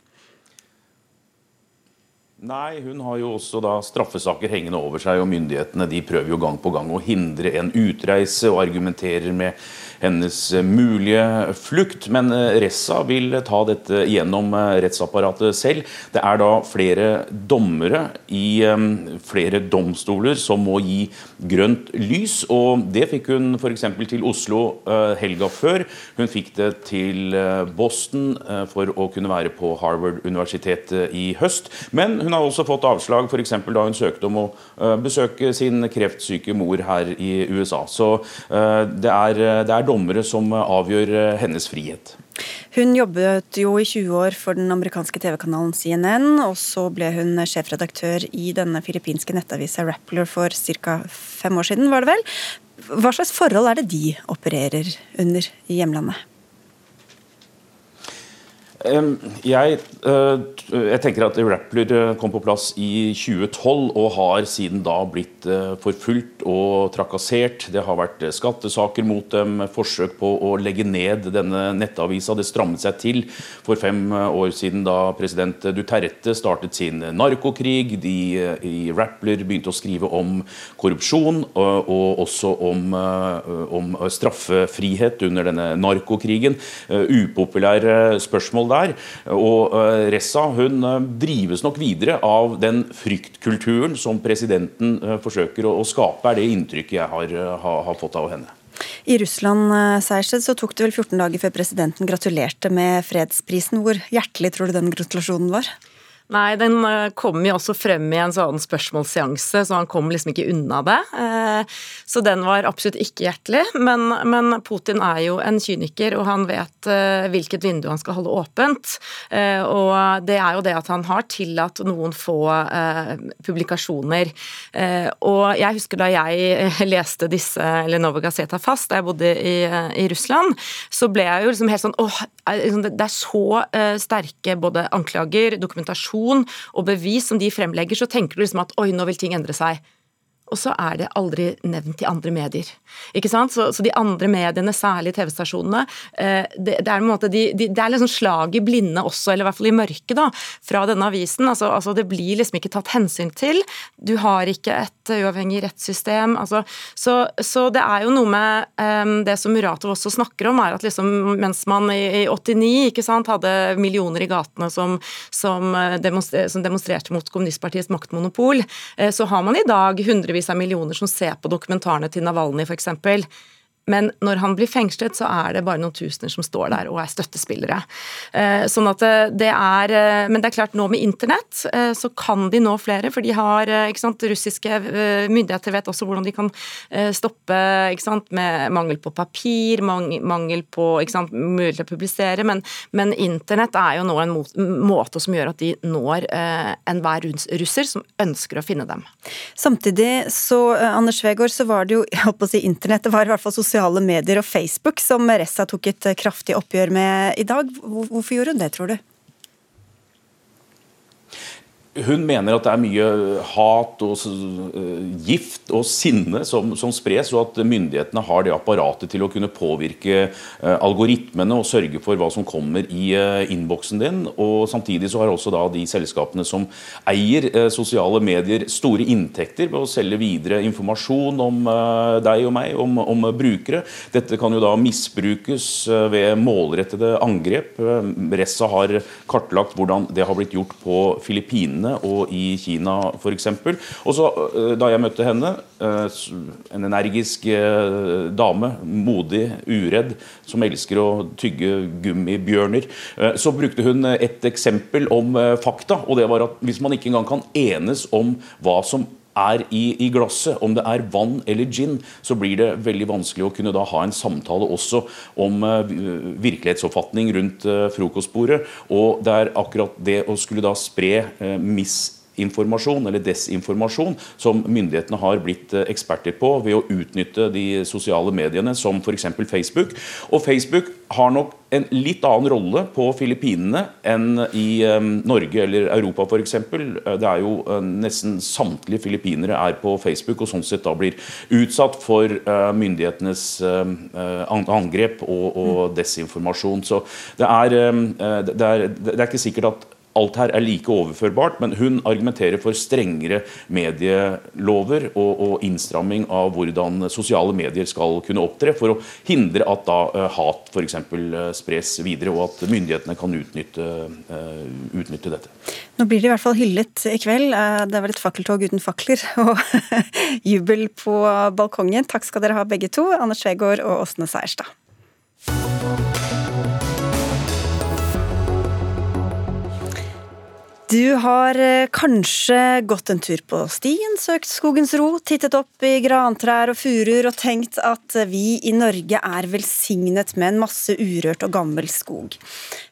Nei, hun har jo også da straffesaker hengende over seg, og myndighetene de prøver jo gang på gang å hindre en utreise og argumenterer med hennes mulige flukt. Men eh, Ressa vil ta dette gjennom eh, rettsapparatet selv. Det er da flere dommere i eh, flere domstoler som må gi grønt lys. Og det fikk hun f.eks. til Oslo helga før. Hun fikk det til Boston for å kunne være på Harvard-universitetet i høst. Men hun har også fått avslag f.eks. da hun søkte om å besøke sin kreftsyke mor her i USA. Så det er, det er dommere som avgjør eh, hennes frihet. Hun jobbet jo i 20 år for den amerikanske TV-kanalen CNN, og så ble hun sjefredaktør i denne filippinske nettavisa Rappler for ca. fem år siden, var det vel. Hva slags forhold er det de opererer under i hjemlandet? Jeg, eh, jeg, tenker at Rappler eh, kom på plass i 2012 og har siden da blitt eh, forfulgt og trakassert. Det har vært skattesaker mot dem, forsøk på å legge ned denne nettavisa. Det strammet seg til for fem år siden da president Duterte startet sin narkokrig. De i Rappler begynte å skrive om korrupsjon og også om, om straffefrihet under denne narkokrigen. Upopulære spørsmål der. Og eh, Ressa hun eh, drives nok videre av den fryktkulturen som presidenten eh, forsøker å skape, er det inntrykket jeg har, har fått av henne. I Russland Sejersted, så tok det vel 14 dager før presidenten gratulerte med fredsprisen. Hvor hjertelig tror du den gratulasjonen var? Nei, den eh, kom jo også frem i en sånn spørsmålsseanse, så han kom liksom ikke unna det. Eh, så den var absolutt ikke hjertelig. Men, men Putin er jo en kyniker, og han vet eh, hvilket vindu han skal holde åpent. Og det er jo det at han har tillatt noen få publikasjoner. Og jeg husker da jeg leste disse, eller Nova Gazeta fast, da jeg bodde i, i Russland, så ble jeg jo liksom helt sånn åh, liksom, det er så sterke både anklager, dokumentasjon informasjon og bevis som de fremlegger, så tenker du liksom at oi, nå vil ting endre seg og så er det aldri nevnt i andre medier. Ikke sant? Så, så de andre mediene, særlig TV-stasjonene, eh, det, det, er måte, de, de, det er liksom slag i blinde også, eller i hvert fall i mørket, da, fra denne avisen. Altså, altså, Det blir liksom ikke tatt hensyn til. Du har ikke et uavhengig rettssystem. Altså, så, så, det er jo noe med um, det som Muratov også snakker om, er at liksom, mens man i, i 89 ikke sant, hadde millioner i gatene som, som, eh, demonstrerte, som demonstrerte mot kommunistpartiets maktmonopol, så har man i dag hundrevis hundrevis av millioner som ser på dokumentarene til Navalny f.eks. Men når han blir fengslet, så er det bare noen tusener som står der og er støttespillere. Eh, sånn at eh, det er, eh, Men det er klart, nå med internett så kan de nå flere, for de har ikke sant, Russiske myndigheter vet også hvordan de kan stoppe ikke sant, med mangel på papir, mangel på ikke sant, mulighet til å publisere. Men, men internett er jo nå en måte som gjør at de når enhver russer som ønsker å finne dem. Samtidig så, Anders Tvegård, så var det jo jeg håper å si internett, det var i hvert fall sosiale sosiale medier og Facebook, som Ressa tok et kraftig oppgjør med i dag. Hvorfor gjorde hun det, tror du? Hun mener at det er mye hat og uh, gift og sinne som, som, spres, og at myndighetene har det apparatet til å kunne påvirke uh, algoritmene og sørge for hva som kommer i uh, innboksen din. og Samtidig så har også da de selskapene som eier sosiale medier, store inntekter ved å selge videre informasjon om deg og meg, om, om, brukere. Dette kan jo da misbrukes ved målrettede angrep. Ressa har kartlagt hvordan det har blitt gjort på Filippinene Filippinene og i Kina f.eks. Og så eh, Da jeg møtte henne, eh, en energisk eh, dame, modig, uredd, som elsker å tygge gummibjørner, så brukte hun et eksempel om fakta. og det var at Hvis man ikke engang kan enes om hva som er i, i, glasset, om det er vann eller gin, så blir det veldig vanskelig å kunne da ha en samtale også om uh, virkelighetsoppfatning rundt uh, frokostbordet. Og det er akkurat det å skulle da spre uh, mis informasjon eller desinformasjon som myndighetene har blitt eh, eksperter på ved å utnytte de sosiale mediene som f.eks. Facebook. Og Facebook har nok en litt annen rolle på Filippinene enn i um, Norge eller Europa f.eks. Eh, det er jo nesten samtlige filippinere er på Facebook og sånn sett da blir utsatt for myndighetenes angrep og, og, desinformasjon. Så det er, det, er, det er ikke sikkert at alt her er like overførbart, men hun argumenterer for strengere medielover og, og innstramming av hvordan sosiale medier skal kunne opptre, for å hindre at da uh, hat f.eks. Uh, spres videre, og at myndighetene kan utnytte, uh, utnytte, dette. Nå blir det i hvert fall hyllet i kveld. Det er vel et fakkeltog uten fakler og jubel på balkongen. Takk skal dere ha begge to, Anders Tvegård og Åsne Seierstad. Du har eh, kanskje gått en tur på stien, søkt skogens ro, tittet opp i grantrær og furuer og tenkt at vi i Norge er velsignet med en masse urørt og gammel skog.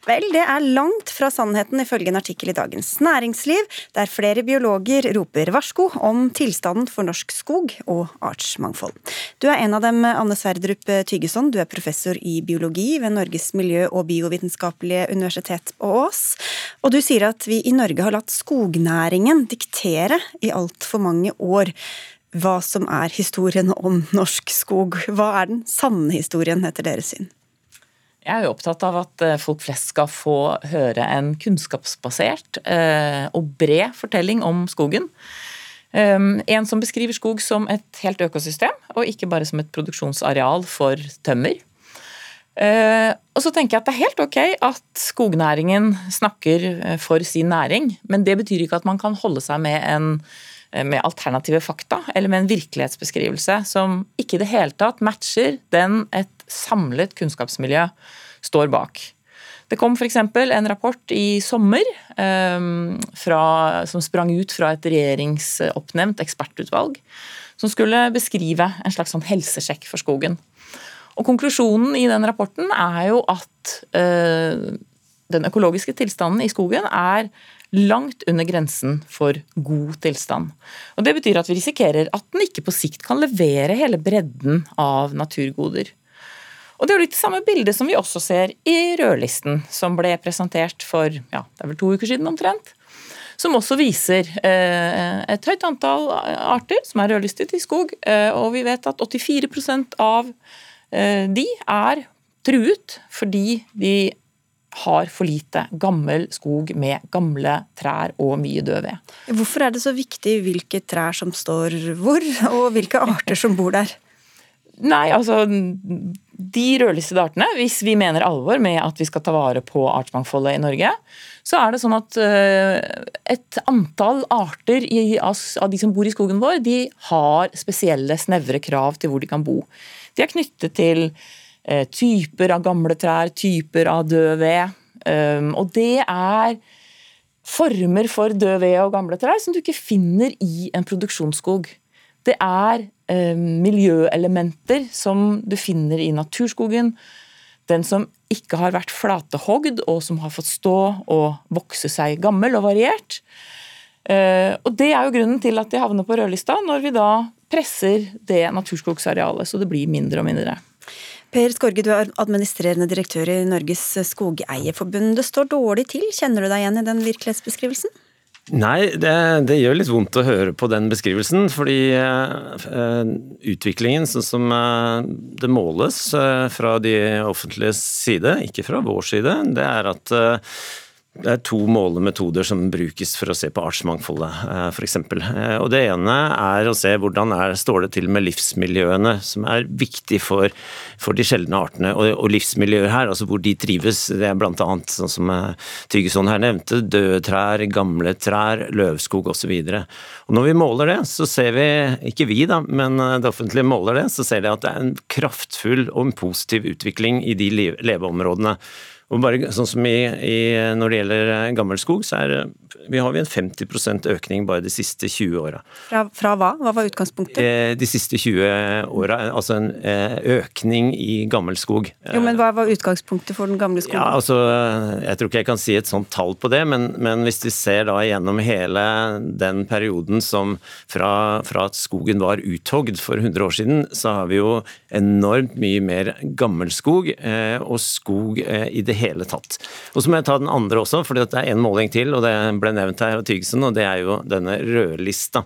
Vel, det er langt fra sannheten ifølge en artikkel i Dagens Næringsliv, der flere biologer roper varsko om tilstanden for norsk skog og artsmangfold. Du er en av dem, Anne Sverdrup Tygeson. Du er professor i biologi ved Norges miljø- og biovitenskapelige universitet på Ås. Og du sier at vi i Norge har latt skognæringen diktere i altfor mange år hva som er historien om norsk skog. Hva er den sanne historien, etter deres syn? Jeg er jo opptatt av at eh, folk flest skal få høre en kunnskapsbasert eh, og bred fortelling om skogen. Ehm, en som beskriver skog som et helt økosystem, og ikke bare som et produksjonsareal for tømmer. Eh, og så tenker jeg at det er helt ok at skognæringen snakker for sin næring, men det betyr ikke at man kan holde seg med en med alternative fakta, eller med en virkelighetsbeskrivelse som ikke i det hele tatt matcher den et samlet kunnskapsmiljø står bak. Det kom f.eks. en rapport i sommer um, fra, som sprang ut fra et regjeringsoppnevnt ekspertutvalg, som skulle beskrive en slags sånn helsesjekk for skogen. Og Konklusjonen i den rapporten er jo at uh, den økologiske tilstanden i skogen er langt under grensen for god tilstand. Og Det betyr at vi risikerer at den ikke på sikt kan levere hele bredden av naturgoder. Og Det er jo litt det samme bildet som vi også ser i rødlisten, som ble presentert for ja, det er vel to uker siden omtrent. Som også viser eh, et høyt antall arter som er rødlistet i skog. Eh, og vi vet at 84% av eh, de er truet fordi de har for lite gammel skog med gamle trær og mye død ved. Hvorfor er det så viktig hvilke trær som står hvor, og hvilke arter som bor der? Nei, altså De rødlistede artene, hvis vi mener alvor med at vi skal ta vare på artsmangfoldet i Norge, så er det sånn at uh, et antall arter av, de som bor i skogen vår, de har spesielle, snevre krav til hvor de kan bo. De er knyttet til uh, typer av gamle trær, typer av død ved. Um, og det er former for død ved og gamle trær som du ikke finner i en produksjonsskog. Det er eh, miljøelementer som du finner i naturskogen. Den som ikke har vært flatehogd, og som har fått stå og vokse seg gammel og variert. Eh, og Det er jo grunnen til at de havner på rødlista, når vi da presser det naturskogsarealet så det blir mindre og mindre. Per Skorge, du er administrerende direktør i Norges Skogeierforbund. Det står dårlig til, kjenner du deg igjen i den virkelighetsbeskrivelsen? Nei, det, det, gjør litt vondt å høre på den beskrivelsen. Fordi uh, utviklingen sånn som uh, det måles uh, fra de offentliges side, ikke fra vår side, det er at det er to målemetoder som brukes for å se på artsmangfoldet, eh, f.eks. Eh, og det ene er å se hvordan er, står det til med livsmiljøene, som er viktig for, for de sjeldne artene. Og, og, livsmiljøer her, altså hvor de trives, det er bl.a. sånn som eh, Tygeson her nevnte, døde trær, gamle trær, løvskog osv. Når vi måler det, så ser vi, ikke vi da, men det offentlige måler det, så ser de at det er en kraftfull og en positiv utvikling i de leveområdene. Og bare sånn som i, i, Når det gjelder eh, gammelskog, så er, vi har vi en 50% økning bare de siste 20 åra. Fra, fra, hva? Hva var utgangspunktet? Eh, de siste 20 åra, altså en eh, økning i gammelskog. Jo, men Hva var utgangspunktet for den gamle skogen? Ja, altså, Jeg tror ikke jeg kan si et sånt tall på det, men, men hvis vi ser da gjennom hele den perioden som fra, fra at skogen var uthogd for 100 år siden, så har vi jo enormt mye mer gammelskog og skog i det hele tatt. Og Så må jeg ta den andre også, for det er en måling til, og det ble nevnt her av Tygesen, og det er jo denne rødlista.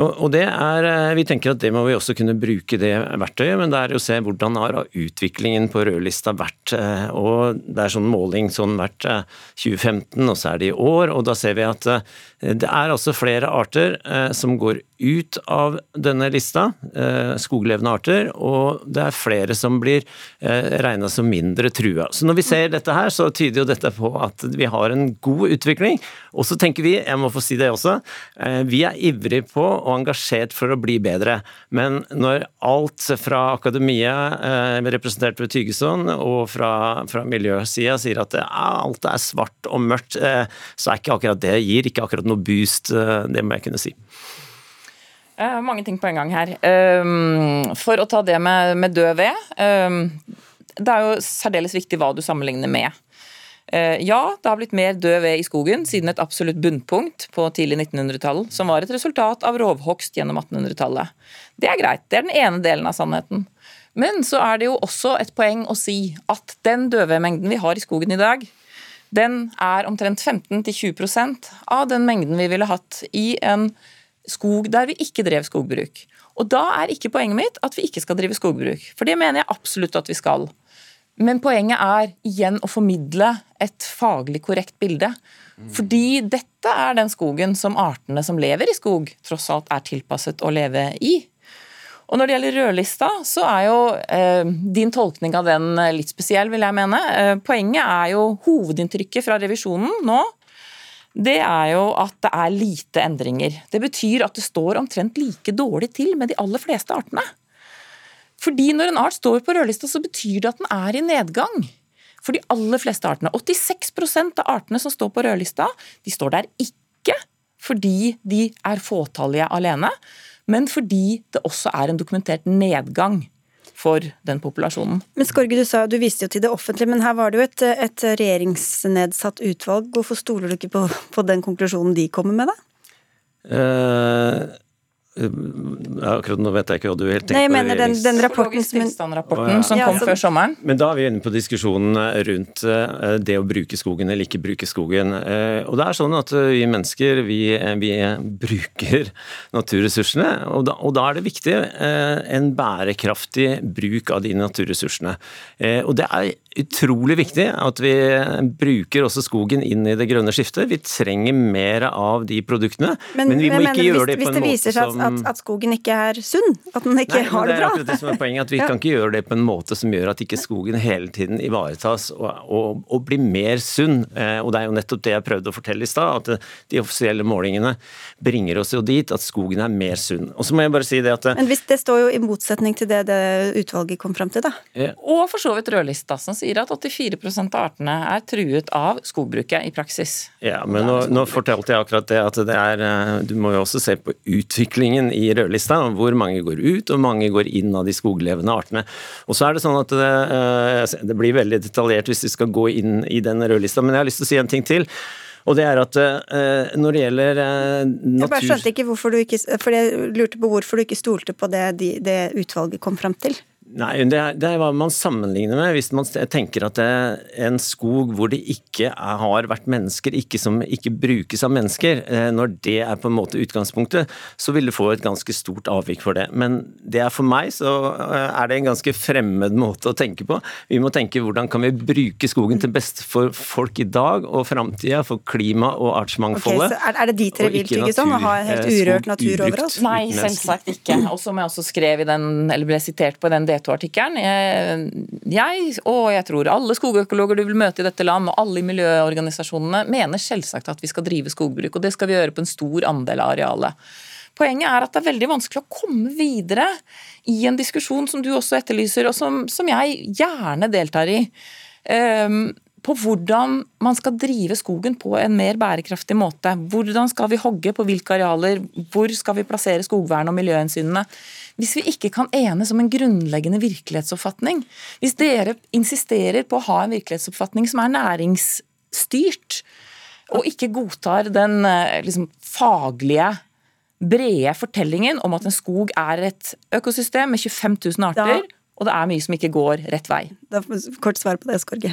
Og det er, eh, Vi tenker at det må vi også kunne bruke det verktøyet, men det er å se hvordan har utviklingen på rødlista vært. Eh, og Det er sånn måling sånn hvert 2015, eh, og så er det i år. og Da ser vi at det er altså flere arter som går ut av denne lista, skoglevende arter, og det er flere som blir regna som mindre trua. Så når vi ser dette her, så tyder jo dette på at vi har en god utvikling. Og så tenker vi, jeg må få si det også, vi er ivrige på og engasjert for å bli bedre. Men når alt fra akademia, eh, representert ved Tygeson, og fra, fra miljøsida sier at alt er svart og mørkt, eh, så er ikke akkurat det gir ikke akkurat noe boost. Eh, det må jeg kunne si. Mange ting på en gang her. For å ta det med, med død ved. Det er jo særdeles viktig hva du sammenligner med. Uh, ja, det har blitt mer død ved i skogen siden et absolutt bunnpunkt på tidlig 1900-tall, som var et resultat av rovhogst gjennom 1800-tallet. Det er greit, det er den ene delen av sannheten. Men så er det jo også et poeng å si at den dødvedmengden vi har i skogen i dag, den er omtrent 15-20% av den mengden vi ville hatt i en skog der vi ikke drev skogbruk. Og da er ikke poenget mitt at vi ikke skal drive skogbruk, for det mener jeg absolutt at vi skal. Men poenget er igjen å formidle et faglig korrekt bilde. Fordi dette er den skogen som artene som lever i skog, tross alt er tilpasset å leve i. Og Når det gjelder rødlista, så er jo eh, din tolkning av den litt spesiell, vil jeg mene. Eh, poenget er jo hovedinntrykket fra revisjonen nå. Det er jo at det er lite endringer. Det betyr at det står omtrent like dårlig til med de aller fleste artene. Fordi når en art står på rødlista, så betyr det at den er i nedgang. For de aller fleste artene. 86% av artene som står på rødlista, de står der ikke fordi de er fåtallige alene, men fordi det også er en dokumentert nedgang for den populasjonen. Men Skorge, du sa du viste jo til det offentlige, men her var det jo et, et regjeringsnedsatt utvalg. Hvorfor stoler du ikke på, på den konklusjonen de kommer med, da? Uh, Akkurat nå vet jeg ikke hva du helt tenker Nei, jeg mener den, den rapporten som, rapporten som kom ja, før sommeren. Men da er vi inne på diskusjonen rundt eh, det å bruke skogen eller ikke bruke skogen. Eh, og det er sånn at vi mennesker, vi, vi bruker naturressursene. Og da, og da, er det viktig eh, en bærekraftig bruk av de naturressursene. Og det er utrolig viktig at vi bruker også skogen inn i det grønne skiftet. Vi trenger mer av de produktene, men, men vi må ikke gjøre det på en måte som Hvis det viser at, at, skogen ikke er sunn? At den ikke Nei, har det bra? Det er akkurat det som er poenget, at vi ja. kan ikke gjøre det på en måte som gjør at ikke skogen hele tiden ivaretas og, og, og blir mer sunn. Eh, og det er jo nettopp det jeg prøvde å fortelle i stad, at de offisielle målingene bringer oss jo dit at skogen er mer sunn. Og så må jeg bare si det at Men hvis det står jo i motsetning til det, det utvalget kom fram til, da? Ja. Og for så vidt rødlista, som sier at 84% av artene er truet av skogbruket i praksis. Ja, men nå, nå fortalte jeg akkurat det at det er eh, Du må jo også se på utviklingen i rødlista, hvor mange går ut og mange går inn av de skoglevende artene. Og så er det sånn at det, eh, det blir veldig detaljert hvis vi skal gå inn i den rødlista, men jeg har lyst til å si en ting til. Og det er at uh, når det gjelder uh, natur... Jeg bare skjønte ikke hvorfor du ikke For jeg lurte på hvorfor du ikke stolte på det, det utvalget kom fram til. Nei, det er, det er, hva man sammenligner med. Hvis man tenker at det er en skog hvor det ikke er, har vært mennesker, ikke som ikke brukes av mennesker, eh, når det er på en måte utgangspunktet, så vil det få et ganske stort avvik for det. Men det er for meg så eh, er det en ganske fremmed måte å tenke på. Vi må tenke hvordan kan vi bruke skogen til beste for folk i dag og framtida, for klima og artsmangfoldet. Okay, er, det dit dere vil, Tryggeson? Å ha helt eh, urørt natur overalt? Nei, selvsagt ikke. Og som jeg også skrev i den, eller ble sitert på i den D2-artikkelen. Jeg, jeg, og jeg tror alle skogøkologer du vil møte i dette land, og alle i miljøorganisasjonene, mener selvsagt at vi skal drive skogbruk. Og det skal vi gjøre på en stor andel av arealet. Poenget er at det er veldig vanskelig å komme videre i en diskusjon som du også etterlyser, og som, som jeg gjerne deltar i. Um, på hvordan man skal drive skogen på en mer bærekraftig måte. Hvordan skal vi hogge på hvilke arealer, hvor skal vi plassere skogvern og miljøhensynene. Hvis vi ikke kan enes om en grunnleggende virkelighetsoppfatning, hvis dere insisterer på å ha en virkelighetsoppfatning som er næringsstyrt, og ikke godtar den eh, liksom, faglige brede fortellingen om at en skog er et økosystem med 25 000 arter, da, og det er mye som ikke går rett vei. Da, kort svar på det, Skorge.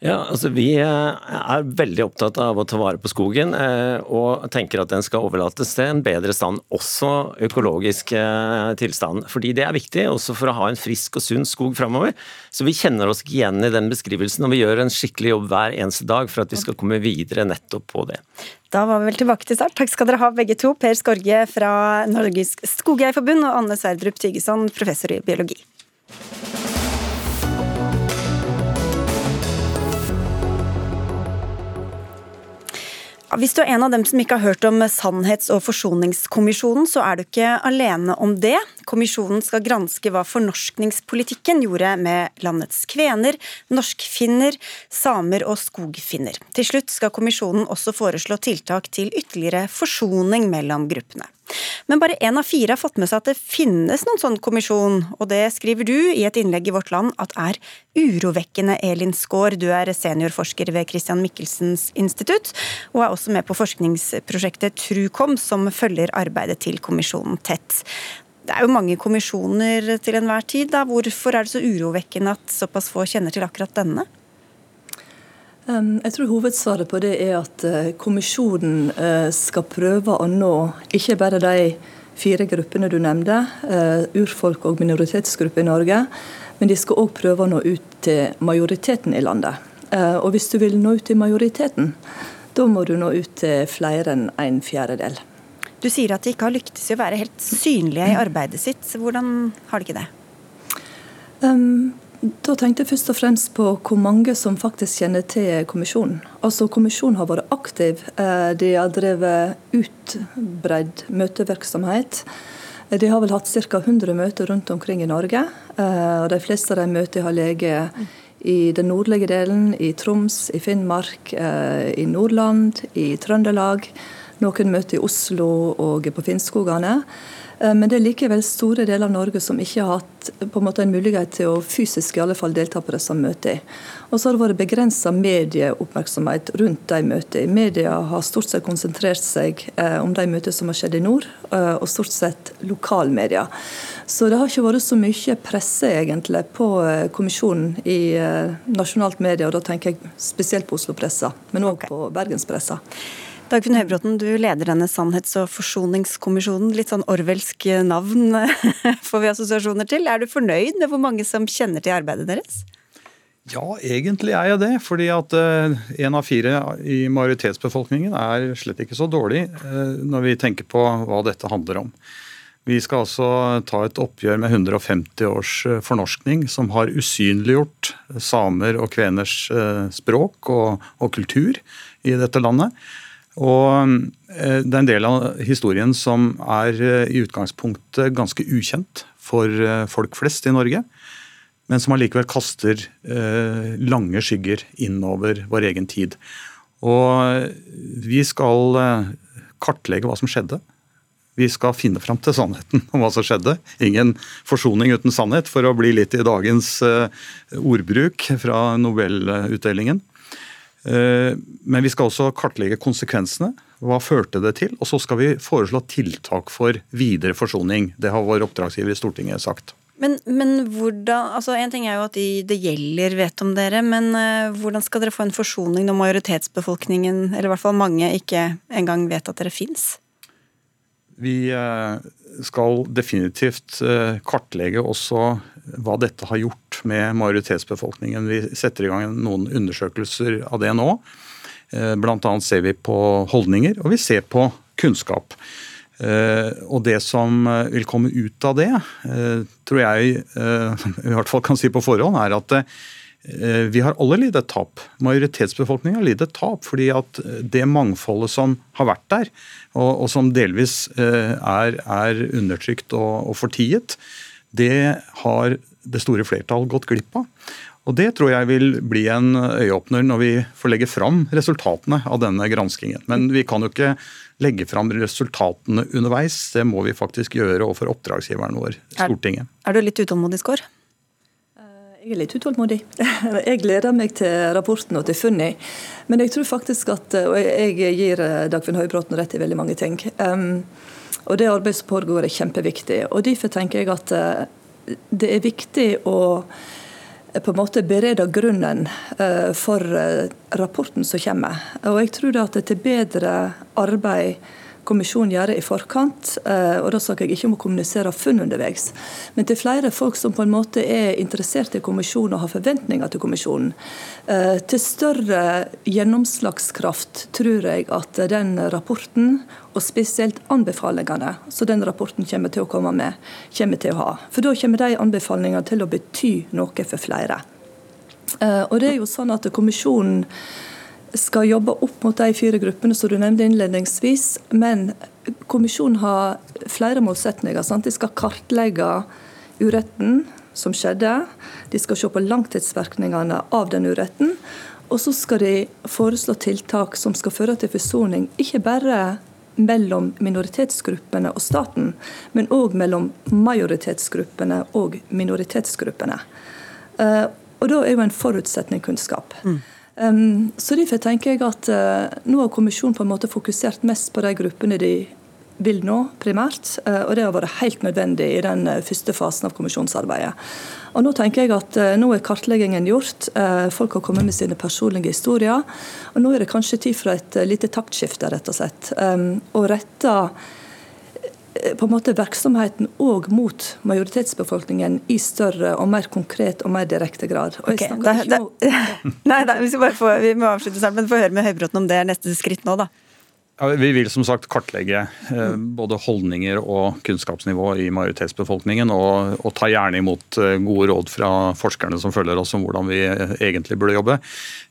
Ja, altså Vi eh, er veldig opptatt av å ta vare på skogen, eh, og tenker at den skal overlates til en bedre stand, også økologisk eh, tilstand. Fordi det er viktig, også for å ha en frisk og sunn skog framover. Så vi kjenner oss ikke igjen i den beskrivelsen, og vi gjør en skikkelig jobb hver eneste dag for at vi skal komme videre nettopp på det. Da var vi vel tilbake til start. Takk skal dere ha begge to. Per Skorge fra Norges Skogeierforbund og Anne Sverdrup Tygeson, professor i biologi. Hvis du er en av dem som ikke har hørt om Sannhets- og forsoningskommisjonen, så er du ikke alene om det. Kommisjonen skal granske hva fornorskningspolitikken gjorde med landets kvener, norskfinner, samer og skogfinner. Til slutt skal kommisjonen også foreslå tiltak til ytterligere forsoning mellom gruppene. Men bare én av fire har fått med seg at det finnes noen sånn kommisjon, og det skriver du i et innlegg i Vårt Land at er urovekkende, Elin Skaar. Du er seniorforsker ved Christian Michelsens institutt, og er også med på forskningsprosjektet Trukom, som følger arbeidet til kommisjonen tett. Det er jo mange kommisjoner til enhver tid. Da. Hvorfor er det så urovekkende at såpass få kjenner til akkurat denne? Jeg tror hovedsvaret på det er at eh, kommisjonen eh, skal prøve å nå ikke bare de fire gruppene du nevnte, eh, urfolk og minoritetsgrupper i Norge, men de skal òg prøve å nå ut til majoriteten i landet. Og hvis du vil nå ut til majoriteten, da må du nå ut til flere enn en fjerdedel. Du sier at de ikke har lyktes i å være helt synlige i arbeidet sitt. Hvordan har de ikke det? Um, da tenkte jeg først og fremst på hvor mange som faktisk kjenner til kommisjonen. Altså Kommisjonen har vært aktiv. Eh, de har drevet utbredt møtevirksomhet. De har vel hatt ca. 100 møter rundt omkring i Norge. Eh, og De fleste av de møtene har ligget i den nordlige delen, i Troms, i Finnmark, eh, i Nordland, i Trøndelag. Noen møter i Oslo og på Finnskogane. Eh, men det er likevel store deler av Norge som ikke har hatt på en måte en mulighet til å fysisk i alle fall delta på disse møtene. Og så har det vært begrensa medieoppmerksomhet rundt de møtene. Media har stort sett konsentrert seg eh, om de møtene som har skjedd i nord, eh, og stort sett lokalmedia. Så det har ikke vært så mye presse egentlig på kommisjonen i nasjonalt media, og da tenker jeg spesielt på Oslo-pressa, men òg på Bergenspressa. Dagfinn Høybråten, du leder denne sannhets- og forsoningskommisjonen. Litt sånn orwellsk navn får vi assosiasjoner til. Er du fornøyd med hvor mange som kjenner til arbeidet deres? Ja, egentlig er jeg det. Fordi at én uh, av fire i majoritetsbefolkningen er slett ikke så dårlig uh, når vi tenker på hva dette handler om. Vi skal altså ta et oppgjør med 150 års uh, fornorskning som har usynliggjort samer og kveners språk og, og kultur i dette landet. Og eh, Det er en del av historien som er eh, i utgangspunktet ganske ukjent for eh, folk flest i Norge, men som allikevel kaster lange skygger innover vår egen tid. Og vi skal kartlegge hva som skjedde. Vi skal finne fram til sannheten om hva som skjedde. Ingen forsoning uten sannhet, for å bli litt i dagens ordbruk fra Nobelutdelingen. Eh, men vi skal også kartlegge konsekvensene. Hva førte det til? Og så skal vi foreslå tiltak for videre forsoning. Det har vår oppdragsgiver i Stortinget sagt. Men, men, hvordan altså En ting er jo at de det gjelder, vet om dere, men uh, hvordan skal dere få en forsoning når majoritetsbefolkningen, eller i hvert fall mange, ikke engang vet at dere fins? Vi uh, skal definitivt kartlegge også hva dette har gjort med majoritetsbefolkningen. Vi setter i gang noen undersøkelser av det nå. Blant annet ser vi på holdninger, og vi ser på kunnskap. Eh, og det som eh, vil komme ut av det, eh, tror jeg i hvert fall kan si på forhånd, er at vi har alle lidd et tap. Majoritetsbefolkningen har lidd et tap. Fordi at det mangfoldet som har vært der, og, og som delvis er, er undertrykt og, og, fortiet, det har det store flertall gått glipp av. Og Det tror jeg vil bli en øyeåpner når vi får legge fram resultatene av denne granskingen. Men vi kan jo ikke legge fram resultatene underveis. Det må vi faktisk gjøre overfor oppdragsgiveren vår, Stortinget. Er, er du litt utålmodig, Skår? Eh, jeg er litt utålmodig. Jeg gleder meg til rapporten og til funnene. Men jeg tror faktisk at Og jeg gir eh, Dagfinn Høybråten rett i veldig mange ting. Um, og det arbeidet som pågår er kjempeviktig. Og derfor tenker jeg at uh, det er viktig å på en måte berede grunnen eh, for eh, rapporten som kommer. Og jeg tror at det til bedre arbeid kommisjonen gjøre i forkant. Eh, og Da snakker jeg ikke om å kommunisere funn underveis, men til flere folk som på en måte er interessert i kommisjonen og har forventninger til kommisjonen. Eh, til større gjennomslagskraft tror jeg at den rapporten, og spesielt anbefalingene som den rapporten kommer til å komme med, kommer til å ha. For da kommer de anbefalingene til å bety noe for flere. Eh, og det er jo sånn at kommisjonen skal jobbe opp mot de fire gruppene som du nevnte innledningsvis. Men kommisjonen har flere målsetninger. Sant? De skal kartlegge uretten som skjedde. De skal se på langtidsvirkningene av den uretten. Og så skal de foreslå tiltak som skal føre til forsoning, ikke bare mellom minoritetsgruppene og staten, men òg mellom majoritetsgruppene og minoritetsgruppene. Eh, og Da er jo en forutsetning kunnskap. Mm. Så Derfor tenker jeg at uh, nå har kommisjonen på en måte fokusert mest på de gruppene de vil nå, primært. Uh, og det har vært helt nødvendig i den uh, første fasen av kommisjonsarbeidet. Og Nå tenker jeg at nå er kartleggingen gjort. Folk har kommet med sine personlige historier. Og nå er det kanskje tid for et lite taktskifte, rett og slett. Og rette Eh, på en måte virksomheten òg mot majoritetsbefolkningen i større og mer konkret og mer direkte grad. Okay, da, da, nei, da, vi, få, vi, må avslutte snart, men få høre med Høybråten om det er neste skritt nå, da. Vi vil som sagt kartlegge eh, både holdninger og kunnskapsnivå i majoritetsbefolkningen, og, og, ta gjerne imot eh, gode råd fra forskerne som følger oss om hvordan vi eh, egentlig burde jobbe.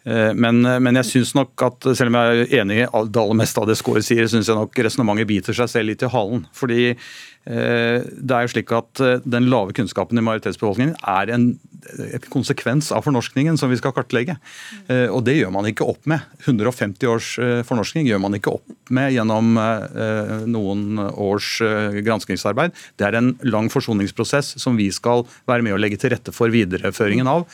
Men, men, jeg synes nok at selv om jeg er enig i det aller meste av det Skåre sier, syns jeg nok resonnementet biter seg selv litt i halen. fordi det er jo slik at Den lave kunnskapen i majoritetsbefolkningen er en konsekvens av fornorskningen som vi skal kartlegge. Eh, og Det gjør man ikke opp med. 150 års fornorskning gjør man ikke opp med gjennom noen års granskingsarbeid. Det er en lang forsoningsprosess som vi skal være med å legge til rette for videreføringen av.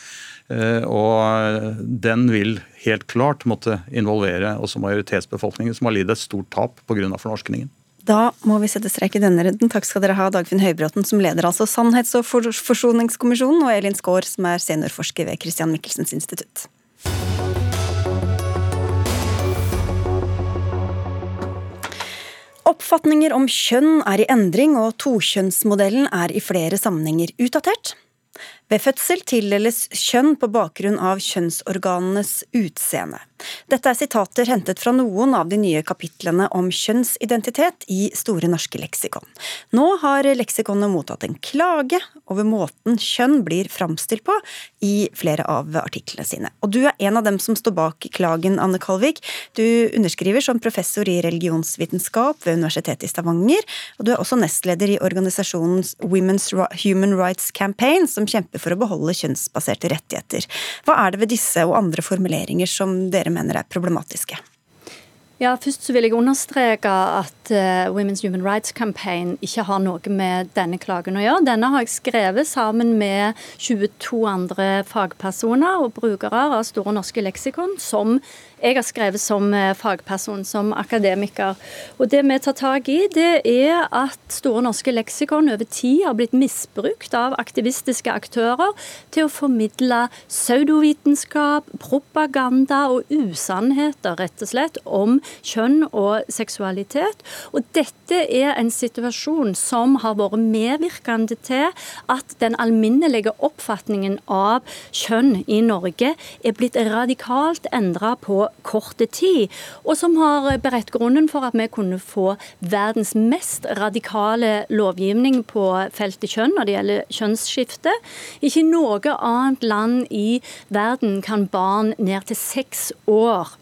Og den vil helt klart måtte involvere også majoritetsbefolkningen, som har lidd et stort tap pga. fornorskningen. Da må vi sette strek i denne runden. Takk skal dere ha, Dagfinn Høybråten, som leder altså Sannhets- og forsoningskommisjonen, og Elin Skaar, som er seniorforsker ved Christian Michelsens institutt. Oppfatninger om kjønn er i endring, og tokjønnsmodellen er i flere sammenhenger utdatert. Ved fødsel tildeles kjønn på bakgrunn av kjønnsorganenes utseende. Dette er sitater hentet fra noen av de nye kapitlene om kjønnsidentitet i Store norske leksikon. Nå har leksikonet mottatt en klage over måten kjønn blir framstilt på i flere av artiklene sine. Og du er en av dem som står bak klagen, Anne Kalvik. Du underskriver som professor i religionsvitenskap ved Universitetet i Stavanger, og du er også nestleder i organisasjonen Women's Human Rights Campaign, som kjemper for å beholde kjønnsbaserte rettigheter. Hva er det ved disse og andre formuleringer som dere mener er problematiske? Ja, Først så vil jeg understreke at uh, Women's Human Rights Campaign ikke har noe med denne klagen å gjøre. Denne har jeg skrevet sammen med 22 andre fagpersoner og brukere av Store norske leksikon, som jeg har skrevet som eh, fagperson, som akademiker. Og Det vi tar tak i, det er at Store norske leksikon over tid har blitt misbrukt av aktivistiske aktører til å formidle pseudovitenskap, propaganda og usannheter, rett og slett, om kjønn og seksualitet. Og dette er en situasjon som har vært medvirkende til at den alminnelige oppfatningen av kjønn i Norge er blitt radikalt endra på korte tid, og som har beredt grunnen for at vi kunne få verdens mest radikale lovgivning på feltet kjønn når det gjelder kjønnsskifte. Ikke i noe annet land i verden kan barn ned til seks år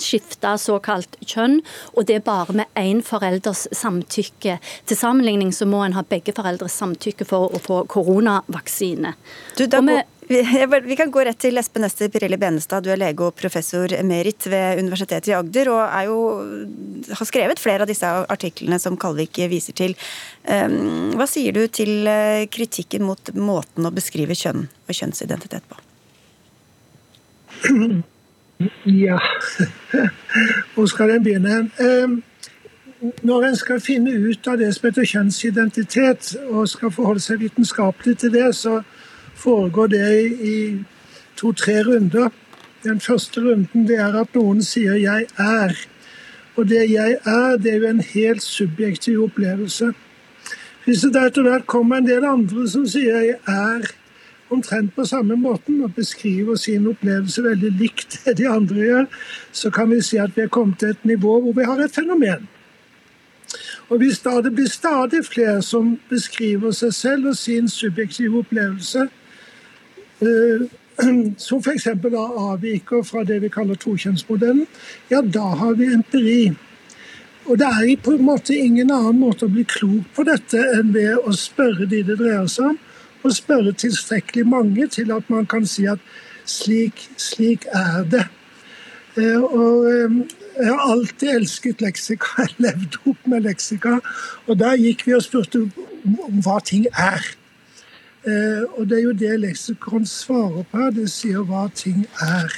skifte såkalt kjønn, og det er bare med én forelders samtykke. Til sammenligning så må en ha begge foreldres samtykke for å få koronavaksine. Du, da, vi, kan gå rett til Espen Ester Pirelli Benestad, du er lege og professor emerit ved Universitetet i Agder, og jo, har skrevet flere av disse artiklene som Kalvik viser til. Ehm, hva sier du til eh, kritikken mot måten å beskrive kjønn og kjønnsidentitet på? Ja, hvor skal en begynne? Ehm, når en skal finne ut av det som heter kjønnsidentitet, og skal forholde seg vitenskapelig til det, så foregår det i to-tre runder. Den første runden det er at noen sier 'jeg er'. Og det 'jeg er', det er jo en helt subjektiv opplevelse. Hvis det etter hvert kommer en del andre som sier 'jeg er', omtrent på samme måten og beskriver sin opplevelse veldig likt det de andre gjør, så kan vi si at vi er kommet til et nivå hvor vi har et fenomen. Og Hvis da det blir stadig flere som beskriver seg selv og sin subjektive opplevelse, som f.eks. avviker fra det vi kaller tokjønnsmodellen, ja, da har vi empiri. Og det er på en måte ingen annen måte å bli klok på dette enn ved å spørre de det dreier seg om, og spørre tilstrekkelig mange til at man kan si at slik, slik er det. Eh, og eh, jeg har alltid elsket leksika. Jeg levde opp med leksika. Og der gikk vi og spurte om hva ting er. Eh, og det er jo det leksikon svarer på. Det sier hva ting er.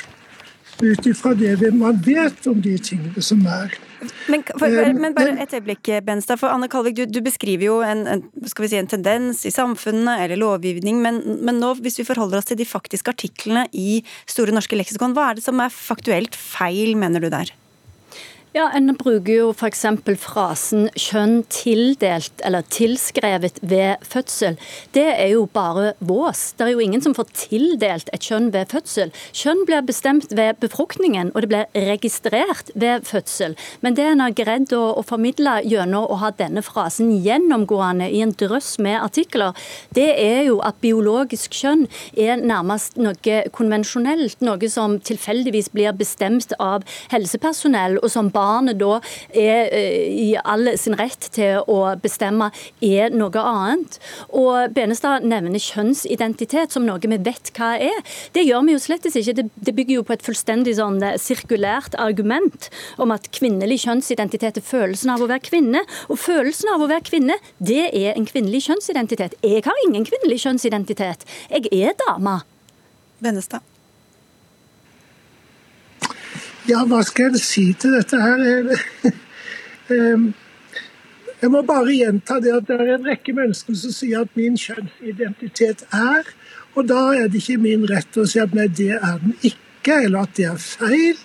Ut ifra det man vet om de tingene som er. Men, for, eh, men, bare et øyeblikk, Benstad. For Anne Kalvik, du, du beskriver jo en, en, si, en, tendens i samfunnet eller lovgivning. Men, men, nå, hvis vi forholder oss til de faktiske artiklene i Store norske leksikon, hva er det som er faktuelt feil, mener du der? Ja, En bruker jo f.eks. frasen 'kjønn tildelt' eller 'tilskrevet ved fødsel'. Det er jo bare vås. Det er jo ingen som får tildelt et kjønn ved fødsel. Kjønn blir bestemt ved befruktningen, og det blir registrert ved fødsel. Men det en har greid å, å formidle gjennom å ha denne frasen gjennomgående i en drøss med artikler, det er jo at biologisk kjønn er nærmest noe konvensjonelt. Noe som tilfeldigvis blir bestemt av helsepersonell, og som bare barnet da er eh, i all sin rett til å bestemme, er noe annet. Og Benestad nevner kjønnsidentitet som noe vi vet hva er. Det gjør vi jo slett ikke. Det, bygger jo på et fullstendig sånn eh, sirkulært argument om at kvinnelig kjønnsidentitet er følelsen av å være kvinne. Og følelsen av å være kvinne, det er en kvinnelig kjønnsidentitet. Jeg har ingen kvinnelig kjønnsidentitet. Jeg er dame. Bennestad. Ja, hva skal jeg si til dette her? Jeg må bare gjenta det at det er en rekke mennesker som sier at min kjønnsidentitet er, og da er det ikke min rett å si at nei, det er den ikke, eller at det er feil.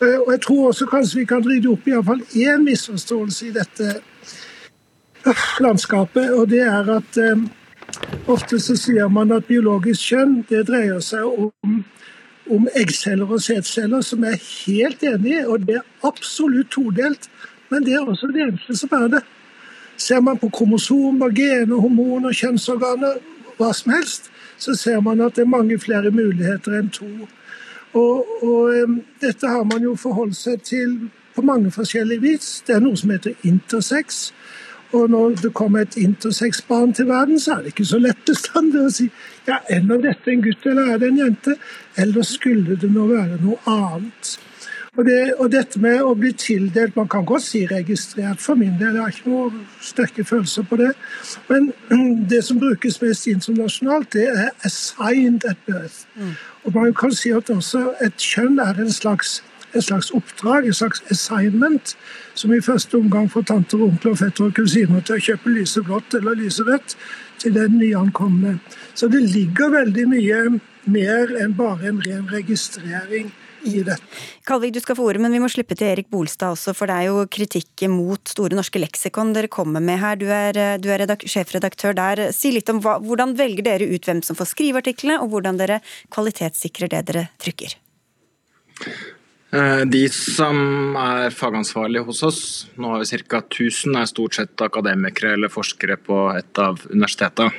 Eh, og jeg tror også kanskje vi kan rydde opp i iallfall én misforståelse i dette landskapet, og det er at ofte så sier man at biologisk kjønn det dreier seg om om eggceller og sædceller, som jeg er helt enig i. Og det er absolutt todelt. Men det er også det eneste som er det. Ser man på kromosomer, gener, hormoner, kjønnsorganer, hva som helst, så ser man at det er mange flere muligheter enn to. Og, og dette har man jo forholdt seg til på mange forskjellige vis. Det er noe som heter intersex. Og når det kommer et intersex-barn til verden, så er det ikke så lett bestandig å si ja, er nå dette en gutt eller er det en jente? Eller skulle det nå være noe annet? Og, det, og, dette med å bli tildelt Man kan godt si registrert for min del, jeg har ikke noen sterke følelser på det. Men det som brukes mest internasjonalt, det er 'assigned at birth'. Mm. Og man kan si at også et kjønn er en slags et slags oppdrag, et slags assignment, som i første omgang får tanter, onkler, fettere og kusiner til å kjøpe lyseblått eller lyserødt til den nyankomne. Så det ligger veldig mye mer enn bare en ren registrering i dette. Kalvik, du skal få ordet, men vi må slippe til Erik Bolstad også, for det er jo kritikk mot Store norske leksikon dere kommer med her. Du er, du er redak sjefredaktør der. Si litt om hva, hvordan velger dere ut hvem som får skrive artiklene, og hvordan dere kvalitetssikrer det dere trykker? Eh, de som er fagansvarlige hos oss, nå har vi ca. 1000, er stort sett akademikere eller forskere på et av universitetene.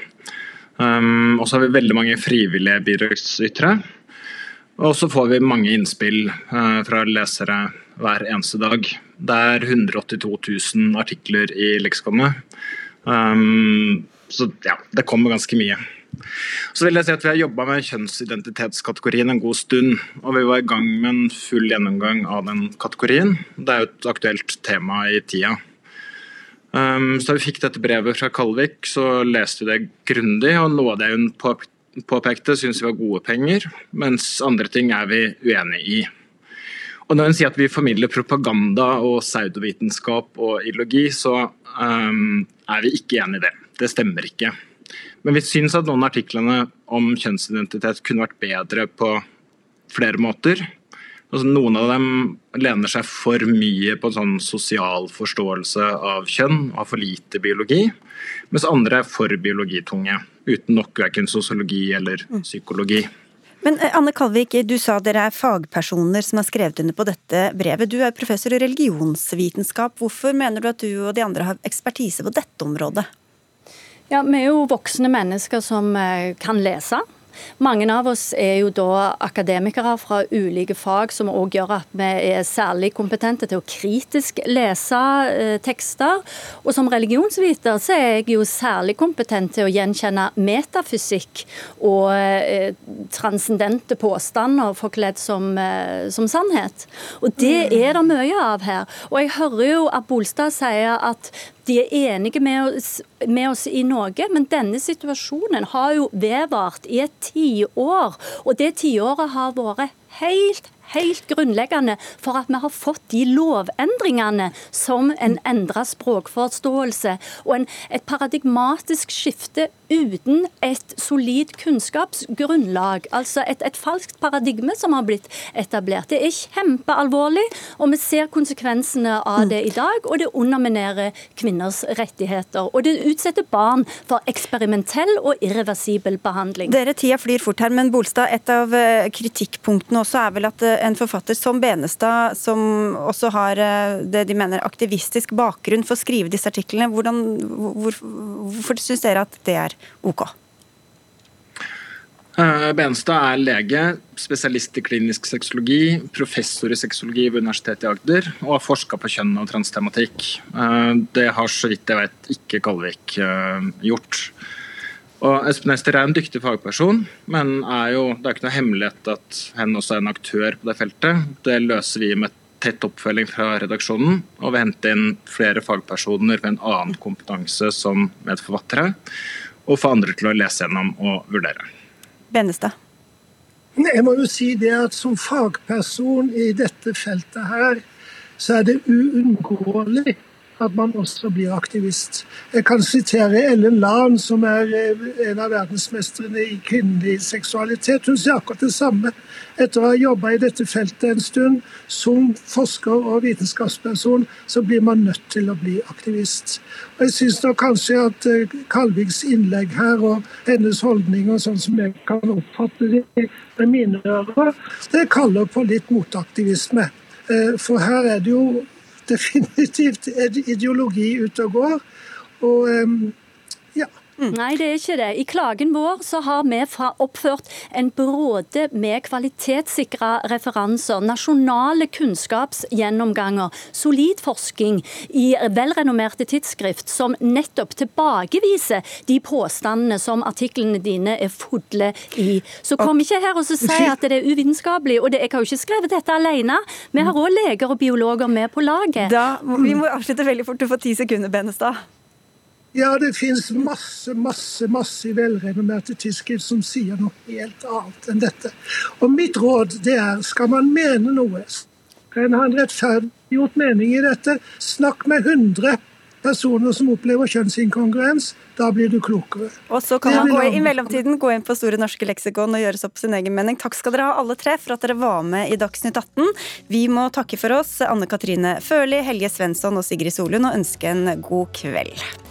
Um, og så har vi veldig mange frivillige bidragsytere. Og så får vi mange innspill uh, fra lesere hver eneste dag. Det er 182 000 artikler i leksikonet. Um, så ja, det kommer ganske mye. Så vil jeg si at Vi har jobba med kjønnsidentitetskategorien en god stund. og Vi var i gang med en full gjennomgang av den kategorien. Det er jo et aktuelt tema i tida. Um, så Da vi fikk dette brevet fra Kalvik, så leste vi det grundig. og Noe av det hun påpekte, syns vi var gode penger, mens andre ting er vi uenig i. Og Når hun sier at vi formidler propaganda og pseudovitenskap og ideologi, så um, er vi ikke enig i det. Det stemmer ikke. Men vi syns at noen av artiklene om kjønnsidentitet kunne vært bedre på flere måter. Altså, noen av dem lener seg for mye på en sånn sosial forståelse av kjønn, og har for lite biologi, mens andre er for biologitunge, uten nok verken sosiologi eller mm. psykologi. Men eh, Anne Kalvik, du sa dere er fagpersoner som har skrevet under på dette brevet. Du er professor i religionsvitenskap. Hvorfor mener du at du og de andre har ekspertise på dette området? Ja, Vi er jo voksne mennesker som eh, kan lese. Mange av oss er jo da akademikere fra ulike fag, som òg gjør at vi er særlig kompetente til å kritisk lese eh, tekster. Og som religionsviter så er jeg jo særlig kompetent til å gjenkjenne metafysikk og eh, transcendente påstander forkledd som, eh, som, sannhet. Og det mm. er det mye av her. Og jeg hører jo at Bolstad sier at de er enige med oss, med oss, i Norge, men denne situasjonen har jo vedvart i et tiår. Og det tiåret har vært helt, helt grunnleggende for at vi har fått de lovendringene som en endra språkforståelse og en, et paradigmatisk skifte uten et solid kunnskapsgrunnlag. Altså et, et falskt paradigme som har blitt etablert. Det er kjempealvorlig, og vi ser konsekvensene av det i dag. Og det underminerer kvinners rettigheter. Og det utsetter barn for eksperimentell og irreversibel behandling. Dere, Tida flyr fort her, men Bolstad, et av eh, kritikkpunktene også er vel at eh, en forfatter som Benestad, som også har eh, det de mener aktivistisk bakgrunn for å skrive disse artiklene, hvordan, hvor, hvorfor syns dere at det er OK. Eh, Benstad er lege, spesialist i klinisk sexologi, professor i sexologi ved Universitetet i Agder og har forska på kjønn og transtematikk. Eh, det har så vidt jeg vet ikke Kalvik eh, gjort. Og Espen Ester er en dyktig fagperson, men er jo, det er ikke noe hemmelighet at hen også er en aktør på det feltet. Det løser vi med tett oppfølging fra redaksjonen, og vi henter inn flere fagpersoner med en annen kompetanse som medforfattere og få andre til å lese gjennom og vurdere. Benestad. Jeg må jo si det at Som fagperson i dette feltet her, så er det uunngåelig at man også blir aktivist. Jeg kan sitere Ellen Lahn, som er eh, en av verdensmestrene i kvinnelig seksualitet. Hun sier akkurat det samme. Etter å ha jobba i dette feltet en stund, som forsker og vitenskapsperson, så blir man nødt til å bli aktivist. Og Jeg syns kanskje at eh, Kalviks innlegg her og hennes holdninger, sånn som jeg kan oppfatte det med mine ører, det kaller på litt motaktivisme. Eh, for her er det jo definitivt ideologi ute og går. Og um, Mm. Nei, det er ikke det. I klagen vår så har vi oppført en bråde med kvalitetssikra referanser, nasjonale kunnskapsgjennomganger, solid forskning i velrenommerte tidsskrift som nettopp tilbakeviser de påstandene som artiklene dine er fulle i. Så kom ikke her og si at det er uvitenskapelig. Og det, jeg har jo ikke skrevet dette alene. Vi har òg leger og biologer med på laget. Da, vi må avslutte veldig fort. Du får ti sekunder, Benestad. Ja, det finnes masse, masse masse velrenommerte tidsskrift som sier noe helt annet enn dette. Og mitt råd det er, skal man mene noe, Skal en ha en rettferdiggjort mening i dette, snakk med 100 personer som opplever kjønnsinkongruens. Da blir du klokere. Og så kan man gå, i mellomtiden gå inn på Store norske leksikon og gjøre seg opp sin egen mening. Takk skal dere ha alle tre for at dere var med i Dagsnytt 18. Vi må takke for oss, Anne Katrine Førli, Helge Svensson og Sigrid Solund, og ønske en god kveld.